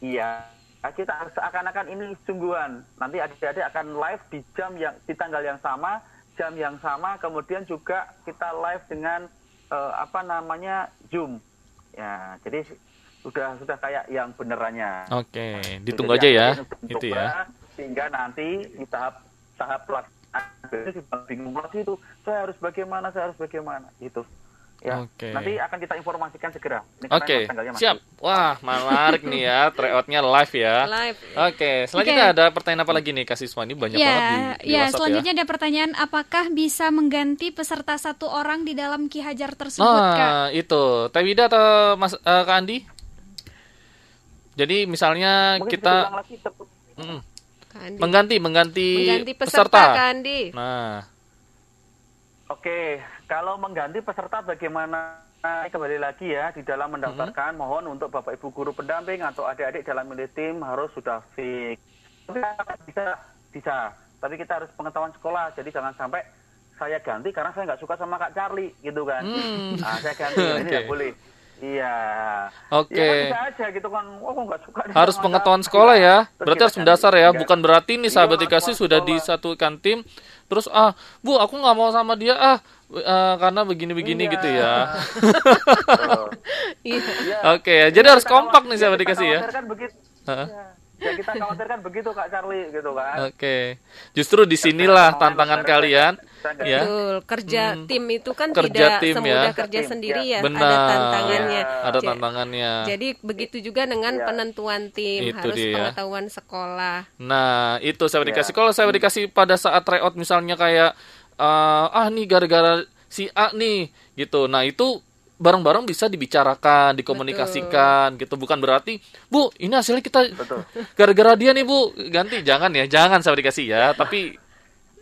iya kita seakan-akan ini sungguhan. Nanti adik-adik akan live di jam yang di tanggal yang sama, jam yang sama, kemudian juga kita live dengan eh, apa namanya Zoom. Ya, jadi sudah sudah kayak yang benerannya. Oke, ditunggu Jadi aja ya. Itu ya. Sehingga nanti di tahap tahap pelaksanaan itu bingung lagi itu saya harus bagaimana, saya harus bagaimana gitu. Ya. Oke. Nanti akan kita informasikan segera. Oke, masih- siap. Wah, menarik nih ya, tryoutnya live ya. Live. Oke, selanjutnya Oke. ada pertanyaan apa lagi nih Kak Siswa? Ini banyak banget di, Ya, di ya WhatsApp selanjutnya ada pertanyaan apakah bisa mengganti peserta satu orang di dalam Ki Hajar tersebut, Kak? Nah, itu. Teh Wida atau Mas eh, Kak Andi? Jadi misalnya Mungkin kita lagi, mm, Kak mengganti mengganti, Mengganti peserta, Kak Andi. Nah, Oke, kalau mengganti peserta bagaimana? Nah, kembali lagi ya di dalam mendaftarkan Mm-hmm. mohon untuk Bapak Ibu guru pendamping atau adik-adik dalam milih tim harus sudah fix. Tapi bisa bisa, tapi kita harus pengetahuan sekolah. Jadi jangan sampai saya ganti karena saya nggak suka sama Kak Charlie gitu kan. Hmm. Nah, saya ganti ini Oke. nggak boleh. Iya. Oke. Ya, kan aja gitu kan. Oh, nggak suka harus pengetahuan sekolah ya. Terus Berarti harus mendasar ya, bukan berarti nih Iya, sahabat harus dikasih sudah sekolah. disatukan tim, terus ah, Bu, aku nggak mau sama dia ah, eh, karena begini-begini Iya. gitu ya. Iya. Iya. Oke, jadi Yang harus kompak nih sahabat kita dikasih ya. begitu. Heeh. Ya. Kita khawatirkan begitu Kak Charlie gitu kan. Oke, justru di sinilah tantangan kalian, ya. Betul, kerja Hmm. tim itu kan Kerja tidak tim semudah ya. kerja Tim, sendiri ya. ya, Benar. ada tantangannya. Ada Ja- tantangannya. Jadi begitu juga dengan Iya. penentuan tim, Itu harus dia. pengetahuan sekolah. Nah, itu saya Ya. dikasih. Kalau saya dikasih pada saat tryout misalnya kayak eh, ah nih gara-gara si A nih gitu. Nah, itu bareng-bareng bisa dibicarakan, dikomunikasikan gitu. Bukan berarti, "Bu, ini hasilnya kita Betul. gara-gara dia nih, Bu." Ganti, jangan ya. Jangan saya dikasih ya. Tapi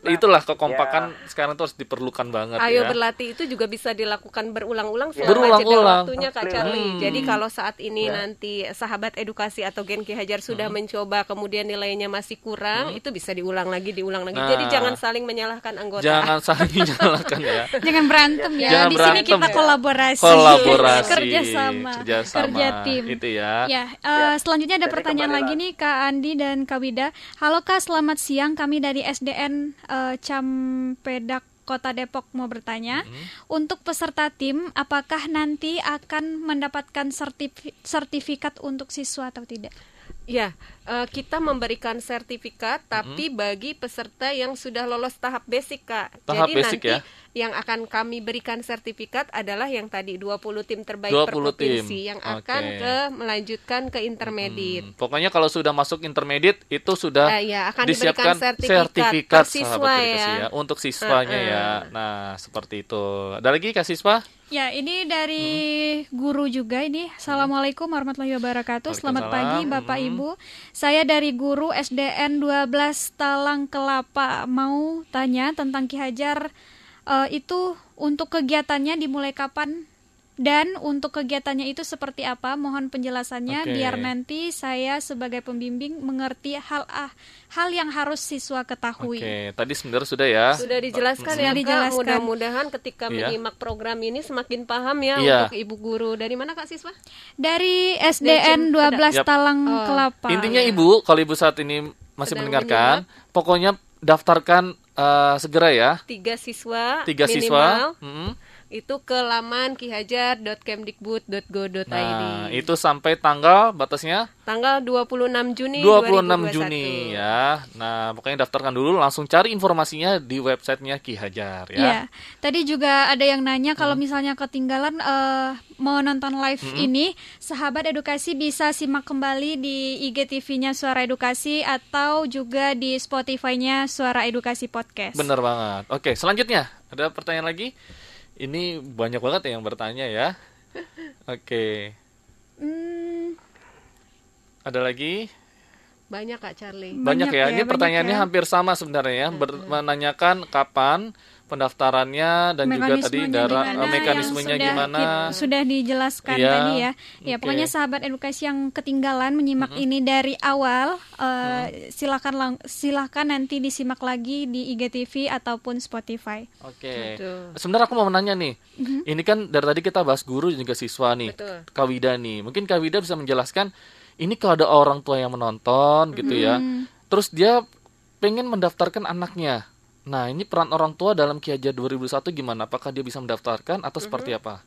itulah kekompakan sekarang tuh harus diperlukan banget Ayo ya. berlatih itu juga bisa dilakukan berulang-ulang selama Berulang-ulang. jeda waktunya Kak Charlie. Hmm. Jadi kalau saat ini Ya. nanti sahabat edukasi atau Gen Ki Hajar sudah Hmm. mencoba kemudian nilainya masih kurang, itu bisa diulang lagi, diulang lagi. Nah. Jadi jangan saling menyalahkan anggota. Jangan saling menyalahkan ya. Jangan berantem ya. Jangan Di sini berantem. kita kolaborasi. Kolaborasi, kerja sama. kerjasama. Kerja tim. Itu ya. Ya, eh, selanjutnya ada Jadi pertanyaan lagi. nih Kak Andi dan Kak Wida. Halo Kak, selamat siang. Kami dari SDN eh, Campedak Kota Depok mau bertanya, untuk peserta tim, apakah nanti akan mendapatkan sertifi- sertifikat untuk siswa atau tidak? Ya, eh, kita memberikan sertifikat, tapi bagi peserta yang sudah lolos tahap basic, Kak. Tahap Jadi basic nanti, ya? yang akan kami berikan sertifikat adalah yang tadi 20 tim terbaik 20 per provinsi tim. yang akan Oke. ke melanjutkan ke intermediate. Hmm, pokoknya kalau sudah masuk intermediate itu sudah Eh, ya, akan disiapkan diberikan sertifikat per siswa sahabat edukasi ya. untuk siswanya Uh-uh. ya. Nah, seperti itu. Ada lagi Kak Siswa? Ya, ini dari guru juga ini. Assalamualaikum warahmatullahi wabarakatuh. Selamat pagi Bapak Hmm. Ibu. Saya dari guru SDN 12 Talang Kelapa. Mau tanya tentang Ki Hajar eh, itu untuk kegiatannya dimulai kapan dan untuk kegiatannya itu seperti apa? Mohon penjelasannya Oke. biar nanti saya sebagai pembimbing mengerti hal ah, hal yang harus siswa ketahui. Oke, tadi sebenarnya sudah ya. Sudah dijelaskan Sudah ya Kak. dijelaskan. Mudah-mudahan ketika Iya. menyimak program ini semakin paham ya Iya. untuk ibu guru. Dari mana Kak Siswa? Dari SDN 12 Yap. Talang Oh. Kelapa. Intinya Ibu, kalau Ibu saat ini masih Sedang mendengarkan, pokoknya daftarkan eh, segera ya. Tiga siswa Tiga minimal siswa. Mm-mm. Itu ke laman kihajar.kemdikbud.go.id. Nah, itu sampai tanggal batasnya Tanggal 26 Juni 26 2021. Juni ya. Nah, pokoknya daftarkan dulu langsung cari informasinya di websitenya Ki Hajar ya. Iya. Tadi juga ada yang nanya kalau misalnya ketinggalan eh, mau nonton live ini, sahabat edukasi bisa simak kembali di IGTV-nya Suara Edukasi atau juga di Spotify-nya Suara Edukasi Podcast. Bener banget. Oke, selanjutnya ada pertanyaan lagi. Ini banyak banget yang bertanya ya. Oke, Hmm, ada lagi? Banyak Kak Charlie. Banyak, Banyak ya. ya, Ini banyak pertanyaannya ya. hampir sama sebenarnya ya. Ber- menanyakan kapan pendaftarannya dan juga tadi mekanismenya dara- gimana, eh, mekanismenya sudah gimana. ki- sudah dijelaskan Iya, tadi ya. Ya, oke. pokoknya sahabat edukasi yang ketinggalan menyimak ini dari awal, eh, silakan lang- silakan nanti disimak lagi di IGTV ataupun Spotify. Oke. Betul. Sebenarnya aku mau menanya nih. Mhm. Ini kan dari tadi kita bahas guru dan juga siswa nih. Betul. Kawida nih. Mungkin Kawida bisa menjelaskan ini kalau ada orang tua yang menonton gitu ya. Mhm. Terus dia pengen mendaftarkan anaknya. Nah, ini peran orang tua dalam Ki Hajar 2001 gimana? Apakah dia bisa mendaftarkan atau seperti apa?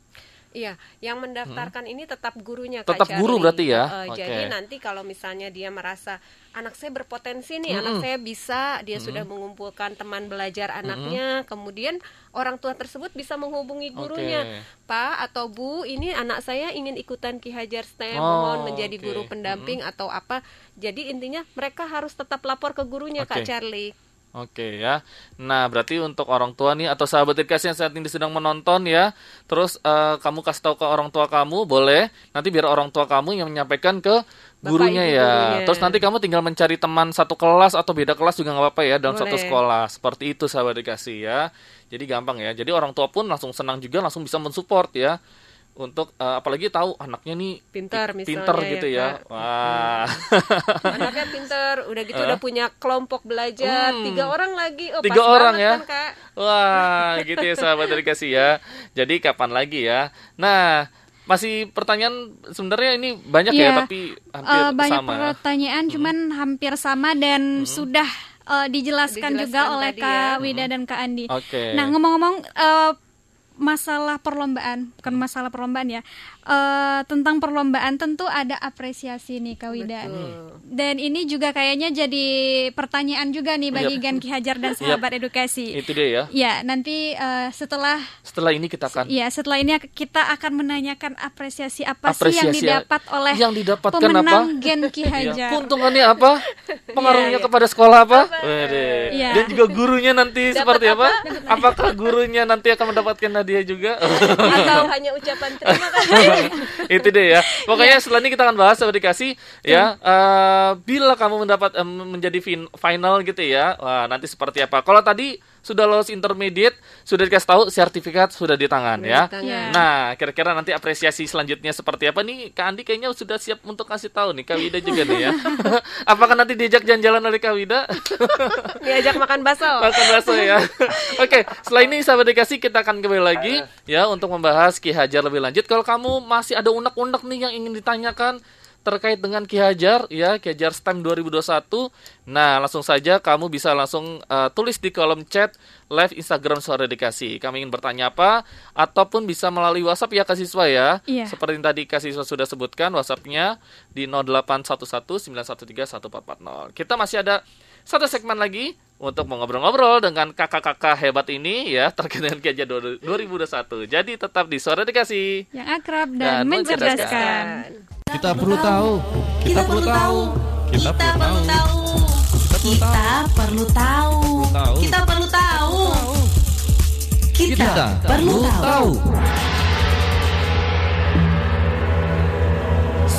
Iya, yang mendaftarkan ini tetap gurunya Hmm. Tetap Kak guru Charlie. berarti ya? Eh, Oke. Jadi nanti kalau misalnya dia merasa anak saya berpotensi nih, anak saya bisa, dia sudah mengumpulkan teman belajar anaknya, kemudian orang tua tersebut bisa menghubungi gurunya, Oke. Pak atau Bu, ini anak saya ingin ikutan Ki Hajar STEM, Oh, mohon menjadi oke. guru pendamping atau apa. Jadi intinya mereka harus tetap lapor ke gurunya Oke. Kak Charlie. Oke ya. Nah, berarti untuk orang tua nih atau sahabat edukasi yang saat ini sedang menonton ya, terus eh, kamu kasih tahu ke orang tua kamu, boleh. Nanti biar orang tua kamu yang menyampaikan ke gurunya ya. gurunya. Terus nanti kamu tinggal mencari teman satu kelas atau beda kelas juga nggak apa-apa ya dalam satu Boleh. sekolah. Seperti itu sahabat edukasi ya. Jadi gampang ya. Jadi orang tua pun langsung senang juga langsung bisa mensupport ya. Untuk eh, apalagi tahu anaknya nih Pintar pi- misalnya pintar ya, gitu ya. Kak. Wah. Anaknya pinter, udah gitu udah punya kelompok belajar, Hmm. tiga orang lagi. Oh, Tiga pas orang ya. kan, Kak? Wah, gitu ya sahabat edukasi ya. Jadi kapan lagi ya? Nah, masih pertanyaan sebenarnya ini banyak ya, Iya. tapi hampir Eh, banyak sama. pertanyaan, cuman hampir sama dan sudah eh, dijelaskan, Dijelaskan juga oleh Kak ya. Wida dan Kak Andi. Oke. Nah ngomong-ngomong eh, masalah perlombaan, bukan masalah perlombaan ya, Eh, tentang perlombaan tentu ada apresiasi nih Kak Wida. Dan ini juga kayaknya jadi pertanyaan juga nih bagi Yap. Gan Ki Hajar dan sahabat edukasi. Itu dia ya. Ya nanti eh, setelah Setelah ini kita akan Ya, setelah ini kita akan menanyakan apresiasi apa sih yang Apresiasi didapat oleh yang didapatkan pemenang apa? Gen Ki Ya, Hajar. keuntungannya apa? Pengaruhnya Iya, iya. kepada sekolah apa? Iya. Dan juga gurunya nanti seperti apa? Apakah gurunya nanti akan mendapatkan hadiah juga? Atau hanya ucapan terima kasih. itu deh ya. Pokoknya Iya. setelah ini kita akan bahas seperti dikasih ya. eh, bila kamu mendapat em, menjadi fin- final gitu ya. Wah, nanti seperti apa? Kalau tadi sudah lolos intermediate, sudah dikasih tahu sertifikat sudah di tangan ya. di tangan. Iya. Nah, kira-kira nanti apresiasi selanjutnya seperti apa nih? Kak Andi kayaknya sudah siap untuk kasih tahu nih Kak Wida juga nih ya. Apakah nanti diajak jalan-jalan oleh Kak Wida? Diajak makan bakso. Makan bakso ya. Oke, setelah ini sahabat dikasih kita akan kembali lagi ya untuk membahas Ki Hajar lebih lanjut. Kalau kamu masih ada unek-unek nih yang ingin ditanyakan terkait dengan Ki Hajar ya, Ki Hajar STEM 2021. Nah, langsung saja kamu bisa langsung uh, tulis di kolom chat live Instagram Suara Dikasih. Kami ingin bertanya apa ataupun bisa melalui WhatsApp ya Kak Siswa ya. Iya. Seperti yang tadi Kak Siswa sudah sebutkan WhatsApp-nya di 0811 913 1440. Kita masih ada satu segmen lagi untuk mengobrol-ngobrol dengan kakak-kakak hebat ini ya terkait dengan Ki Hajar 2021. Jadi tetap di Suara Dikasih. Yang akrab Dan dan, mencerdaskan. Kita perlu tahu. Kita perlu tahu. Kita perlu tahu. Kita perlu tahu. Tahu. Kita perlu tahu. Kita perlu tahu.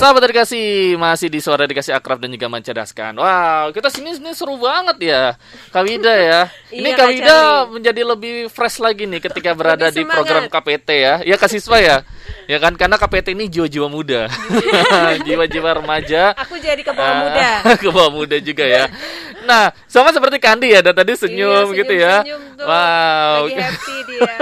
Sahabat dikasih masih di suara dikasih akrab dan juga mencerdaskan. Wow, kita sini sini seru banget ya, Kawida ya. Ini Iya, Kawida menjadi lebih fresh lagi nih ketika berada di program KPT ya. Ya Kak Siswa ya. Ya kan karena KPT ini jiwa-jiwa muda. Jiwa-jiwa remaja. Aku jadi ke bawah Ah, muda. ke bawah muda juga ya. Nah, sama seperti Kandi ya, dan tadi senyum, Iya, gitu ya. senyum-senyum tuh. Wow. Lagi happy dia.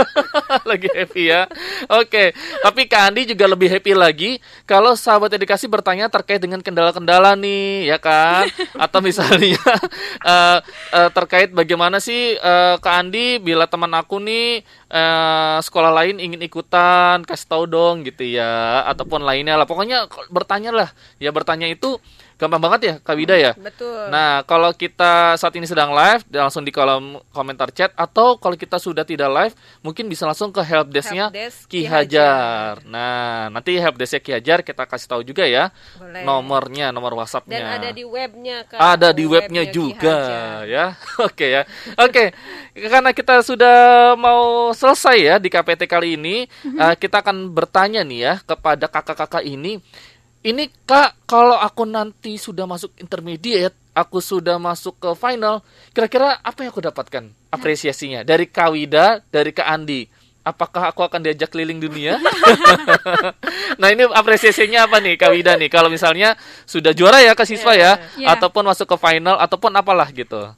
lagi happy ya. Oke, tapi Kandi juga lebih happy lagi kalau sahabat edukasi bertanya terkait dengan kendala-kendala nih, ya kan? Atau misalnya eh, eh, terkait bagaimana sih eh, Kak Andi bila teman aku nih eh, sekolah lain ingin ikutan, kasih tahu dong gitu ya, ataupun lainnya lah. Pokoknya bertanya lah. Ya bertanya itu gampang banget ya, Kak Wida ya. Betul. Nah, kalau kita saat ini sedang live, langsung di kolom komentar chat atau kalau kita sudah tidak live, mungkin bisa langsung ke helpdesk-nya Helpdesk Ki Ki Hajar. Nah, nanti helpdesk-nya Ki Hajar kita kasih tahu juga ya Boleh. nomornya, nomor WhatsApp-nya. Dan ada di webnya kan. Ada di webnya Ki juga Hajar. ya. Oke ya. Oke. Karena kita sudah mau selesai ya di KPT kali ini, eh, kita akan bertanya nih ya kepada kakak-kakak ini. Ini Kak, kalau aku nanti sudah masuk intermediate, aku sudah masuk ke final, kira-kira apa yang aku dapatkan apresiasinya dari Kak Wida, dari Kak Andi? Apakah aku akan diajak keliling dunia? nah ini apresiasinya apa nih Kak Wida nih? Kalau misalnya sudah juara ya ke siswa ya, Iya. ataupun masuk ke final ataupun apalah gitu.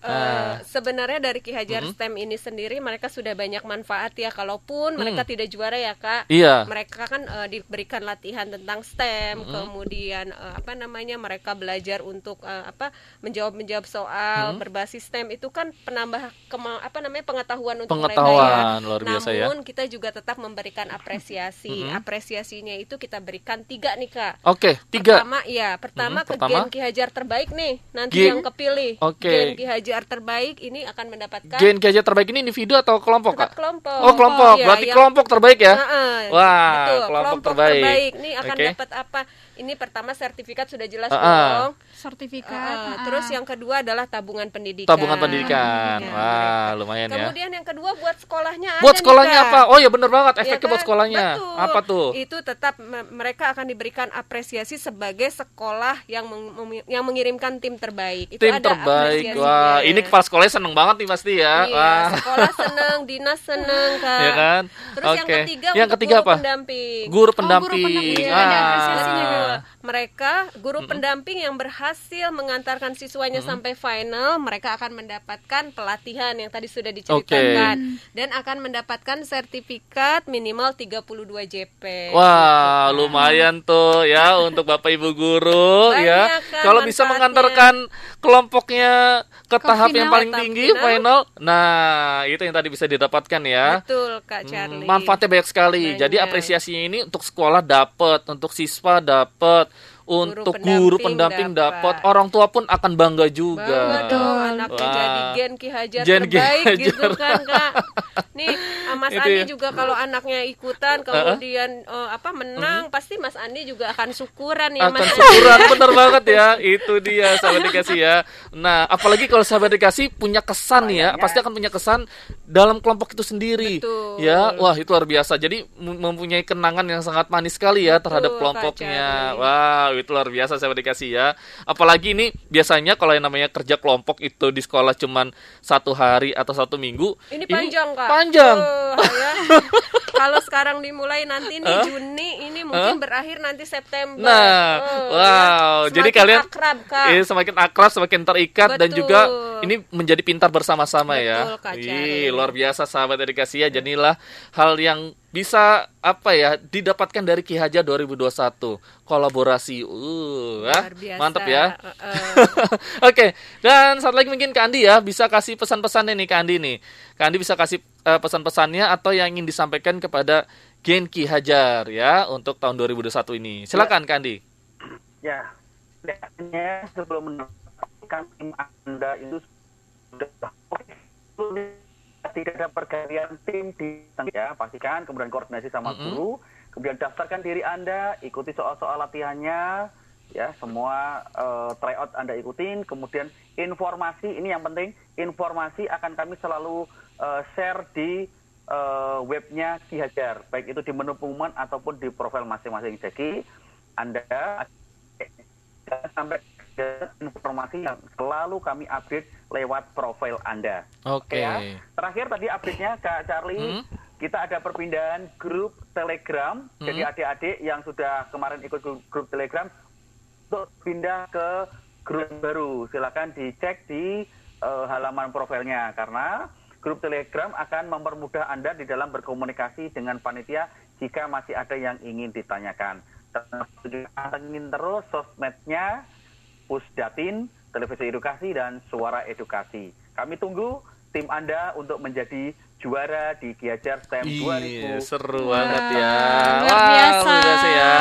Ah. sebenarnya dari Ki Hajar Mm-hmm. STEM ini sendiri mereka sudah banyak manfaat ya kalaupun mereka tidak juara ya Kak. Mm. Iya. Mereka kan eh, diberikan latihan tentang STEM, Mm-hmm. kemudian eh, apa namanya mereka belajar untuk eh, apa menjawab menjawab soal Mm-hmm. berbasis STEM itu kan penambah kema- apa namanya pengetahuan untuk Pengetahuan, mereka ya. luar biasa ya. Namun kita juga tetap memberikan apresiasi. Apresiasinya itu kita berikan tiga nih Kak. Oke, tiga. Pertama ya, pertama Mhm, ke pertama. Gen Ki Hajar terbaik nih. Nanti Gen- yang kepilih. Oke. Gen Ki Hajar terbaik ini akan mendapatkan Gen terbaik ini individu atau kelompok, tetap Kak? kelompok. Oh, kelompok. Iya, Berarti yang- kelompok terbaik ya? Heeh, Wah, betul. kelompok terbaik. Ini akan Oke. dapat apa? Ini pertama sertifikat sudah jelas Heeh. dong. Sertifikat. Heeh, ah. terus yang kedua adalah tabungan pendidikan. Tabungan pendidikan. Ya, Wah, lumayan ya. Kemudian yang kedua buat sekolahnya Buat ada nih, sekolahnya Kak. apa? Oh ya bener banget Iya efeknya buat kan? sekolahnya. Betul. Apa tuh? Itu tetap me- mereka akan diberikan apresiasi sebagai sekolah yang meng- yang mengirimkan tim terbaik. Itu Tim ada terbaik. Wah, ini kepala sekolahnya seneng banget nih pasti ya. Iya, Wah. sekolah seneng, dinas seneng, Kak. Ya kan? Terus yang Oke. ketiga Yang ketiga guru apa? pendamping. Guru Oh, guru pendamping. pendamping. Iya, Ada Ah. Apresiasinya, Kak. Mereka guru pendamping yang berhasil mengantarkan siswanya Hmm. sampai final, mereka akan mendapatkan pelatihan yang tadi sudah diceritakan dan akan mendapatkan sertifikat minimal 32 JP. Wah, lumayan tuh ya untuk Bapak Ibu guru Banyak ya. kan Kalau bisa mengantarkan kelompoknya ke, Ke tahap yang final, paling tahap tinggi final. final. Nah, itu yang tadi bisa didapatkan ya. Betul, Kak Hmm, Charlie. manfaatnya banyak sekali. Banyak. Jadi apresiasinya ini untuk sekolah dapat, untuk siswa dapat, untuk guru pendamping pendamping dapat, dapat. orang tua pun akan bangga juga. Bangga dong anaknya Wah. jadi Gen Ki Hajar Gen Ki terbaik Hajar. gitu kan kak. Nih Mas Itu Andi ya. juga kalau anaknya ikutan kemudian eh, apa menang pasti Mas Andi juga akan syukuran ya akan Mas. syukuran bener banget ya itu dia sahabat dikasih ya nah apalagi kalau sahabat dikasih punya kesan nih ya pasti akan punya kesan dalam kelompok itu sendiri Betul. ya wah itu luar biasa jadi mem- mempunyai kenangan yang sangat manis sekali ya terhadap Kak kelompoknya wah itu luar biasa sahabat dikasih ya apalagi ini biasanya kalau yang namanya kerja kelompok itu di sekolah cuman satu hari atau satu minggu Ini panjang kak. panjang Oh, ya. kalau sekarang dimulai nanti nih Juni ini mungkin berakhir nanti September. Nah, Oh, wow. ya. Jadi kalian akrab kak. eh, semakin akrab, semakin terikat dan Betul. juga ini menjadi pintar bersama-sama ya. Betul, Kak Ih, luar biasa sahabat edukasi ya. Jadilah hal yang bisa apa ya didapatkan dari Ki Hajar 2021 kolaborasi uh ah, Luar biasa. mantap ya Heeh. Oke, dan saat lagi mungkin Kak Andi ya bisa kasih pesan-pesannya nih Kak Andi nih. Kak Andi bisa kasih eh, pesan-pesannya atau yang ingin disampaikan kepada Gen Ki Hajar ya untuk tahun 2021 ini. Silakan Kak Andi. Ya, sebenarnya sebelum mendapatkan tim Anda itu tidak ada pergantian tim di ya. Pastikan kemudian koordinasi sama Mm-mm. guru. Kemudian daftarkan diri anda ikuti soal-soal latihannya ya. Semua eh, tryout anda ikutin. Kemudian informasi ini yang penting informasi akan kami selalu eh, share di eh, webnya Ki Hajar. Baik itu di menu pengumuman ataupun di profil masing-masing. Jadi anda sampai ada informasi yang selalu kami update lewat profil anda Oke. ya. Terakhir tadi update-nya Kak Charlie, Hmm. kita ada perpindahan grup Telegram. Hmm. Jadi adik-adik yang sudah kemarin ikut grup, grup Telegram untuk pindah ke grup baru. Silakan dicek di eh, halaman profilnya karena grup Telegram akan mempermudah Anda di dalam berkomunikasi dengan panitia jika masih ada yang ingin ditanyakan. Juga pantengin terus sosmednya Pusdatin, Televisi Edukasi, dan Suara Edukasi. Kami tunggu tim Anda untuk menjadi juara di Kiajar STEM Iya, 2000. seru banget ya. luar Wah, biasa. luar biasa ya.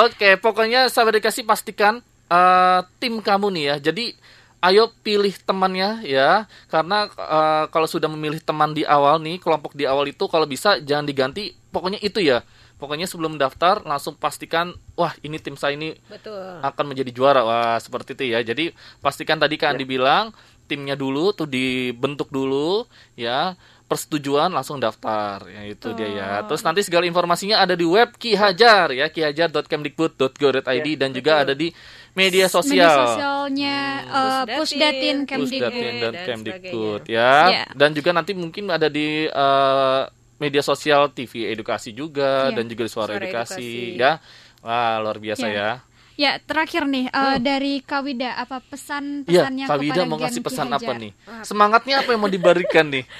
Oke, pokoknya sahabat dikasih pastikan eh, tim kamu nih ya. Jadi ayo pilih temannya ya, karena eh, kalau sudah memilih teman di awal nih, kelompok di awal itu kalau bisa jangan diganti. Pokoknya itu ya. Pokoknya sebelum daftar langsung pastikan, wah ini tim saya ini Betul. akan menjadi juara. Wah, seperti itu ya. Jadi pastikan tadi Kak Andi bilang timnya dulu tuh dibentuk dulu ya. Persetujuan langsung daftar. Ya itu dia ya. Terus nanti segala informasinya ada di web Ki Hajar ya, kihajar.kemdikbud.go.id dan juga ada di media Media sosial. sosialnya eh, Pusdatin. Pusdatin Kemdikbud. Dan dan Kemdikbud sebagainya. ya. Ya. Dan juga nanti mungkin ada di eh, media sosial TV edukasi juga Iya. dan juga di suara, Suara edukasi, Edukasi. ya. Wah, luar biasa Iya. ya. Ya, terakhir nih eh, dari Kawida apa Iya, pesan-pesannya Kak Wida kepada mau ngasih pesan Hajar? apa nih? Semangatnya apa yang mau diberikan nih?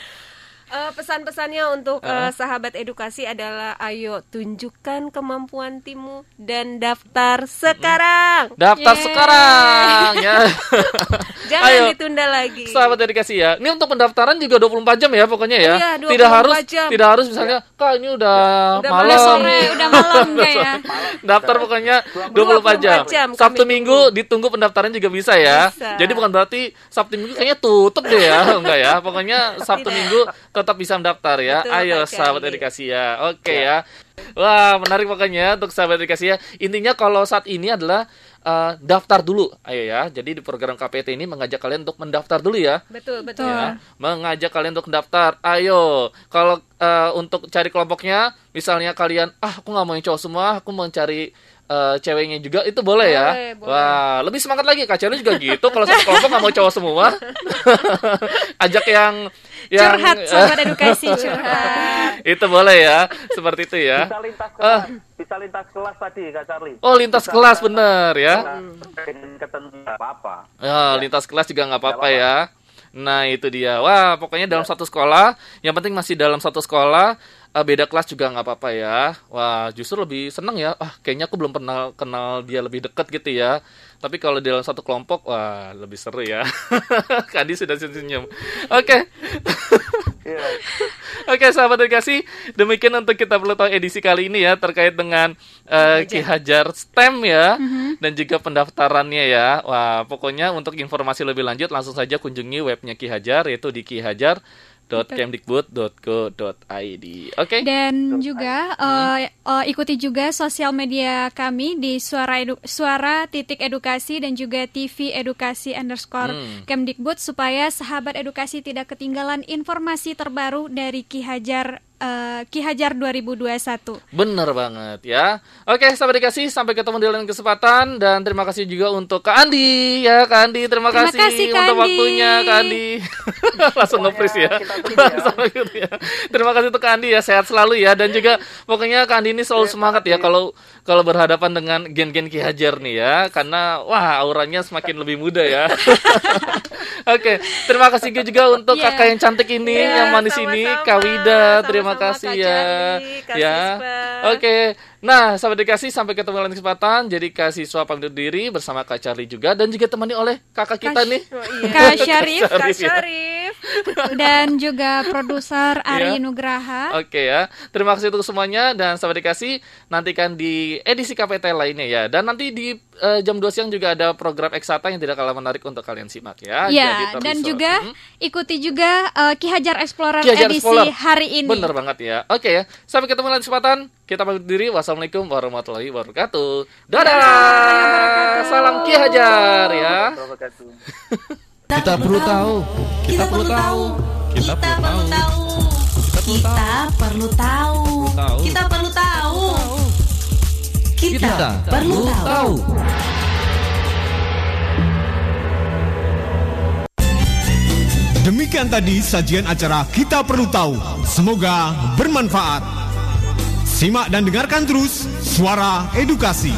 Eh, pesan-pesannya untuk eh, sahabat edukasi adalah ayo tunjukkan kemampuan timmu dan daftar sekarang. Daftar Yeay. sekarang ya. Jangan Ayo. ditunda lagi. Sahabat dedikasi ya. Ini untuk pendaftaran juga 24 jam ya pokoknya ya. Iya, 24 tidak harus jam. tidak harus misalnya Kak ini udah, Udah malam. Udah sore, udah malam ya? Daftar pokoknya 24 jam. 24 jam Sabtu. Minggu ditunggu pendaftaran juga bisa ya. Bisa. Jadi bukan berarti Sabtu Minggu kayaknya tutup deh ya. Enggak ya. Pokoknya Sabtu Tidak. Minggu tetap bisa mendaftar ya. Betul, Ayo Kak sahabat edukasi ya. Oke ya. Wah, menarik pokoknya untuk sahabat edukasi ya. Intinya kalau saat ini adalah eh, daftar dulu. Ayo ya. Jadi di program KPT ini mengajak kalian untuk mendaftar dulu ya. Betul, betul. Ya, mengajak kalian untuk daftar. Ayo, kalau eh, untuk cari kelompoknya, misalnya kalian, ah aku nggak mau yang cowok semua, aku mau cari eh, ceweknya juga, itu boleh, ya. Boleh, boleh. Wah, lebih semangat lagi, Kak Celu juga gitu. Kalau satu kelompok nggak mau cowok semua, ajak yang yang Curhat sahabat edukasi curhat. itu boleh ya, seperti itu ya. Bisa lintas Ah. kelas, bisa lintas kelas tadi Kak Charlie. Oh, lintas Bisa kelas bener ya. kelas Dengan ketentuan apa-apa. Ya, lintas kelas juga nggak apa-apa ya. Nah, itu dia. Wah, pokoknya dalam satu sekolah, yang penting masih dalam satu sekolah, eh, beda kelas juga nggak apa-apa ya. Wah, justru lebih seneng ya. Ah, kayaknya aku belum pernah kenal dia lebih dekat gitu ya. Tapi kalau di dalam satu kelompok, wah, lebih seru ya. Kadi sudah senyum. Oke. Iya. Oke sahabat edukasi, demikian untuk kita perlu tahu edisi kali ini ya terkait dengan eh, Ki Hajar STEM ya dan juga pendaftarannya ya. Wah, pokoknya untuk informasi lebih lanjut langsung saja kunjungi webnya Ki Hajar yaitu di kihajar.kemdikbud.go.id. Oke. Dan juga eh, eh, ikuti juga sosial media kami di suara edu- suara titik edukasi dan juga TV edukasi underscore Hmm. Kemdikbud supaya sahabat edukasi tidak ketinggalan informasi terbaru dari Ki Hajar eh, Ki Hajar 2021. Bener banget ya. Oke, sahabat dikasih sampai ketemu di lain kesempatan dan terima kasih juga untuk Kak Andi ya, Kak Andi terima, Terima kasih, kasih, Kak untuk Andi. waktunya Kak Andi. Langsung nge-freeze ya. ya. Sama gitu ya. Terima kasih untuk Kak Andi ya, sehat selalu ya dan juga pokoknya Kak Andi ini selalu semangat ya kalau kalau berhadapan dengan gen-gen Ki Hajar nih ya karena wah auranya semakin lebih muda ya. Oke, terima kasih juga untuk Iya. kakak yang cantik ini Iya, yang manis ini sama-sama. Kak Wida. Terima kasih Kak ya. Kak ya. Oke. Nah, sahabat dikasih sampai ketemu lain kesempatan. Jadi Kak Siswa pamit diri bersama Kak Charlie juga dan juga temani oleh kakak kita Kak- nih. Oh, iya. Kak Syarif, Kak Syarif ya. Syarif. dan juga produser Ari Iya. Nugraha. Oke ya, terima kasih untuk semuanya dan sampai dikasih nantikan di edisi KPT lainnya ya. Dan nanti di eh, jam 2 siang juga ada program Eksata yang tidak kalah menarik untuk kalian simak ya. Jadi Ya, terus- dan juga Hmm. ikuti juga eh, Ki Hajar Explorer Ki Hajar edisi Explorer. hari ini. Bener banget ya. Oke ya, sampai ketemu lain kesempatan. Kita pamit diri. Wassalamualaikum warahmatullahi wabarakatuh. Dadah. Salam Ki Hajar ya. Kita perlu tahu. Kita perlu tahu. Kita perlu tahu. Kita perlu tahu. tahu. Kita perlu tahu. Kita perlu tahu. Demikian tadi sajian acara Kita Perlu Tahu. Semoga bermanfaat. Simak dan dengarkan terus Suara Edukasi.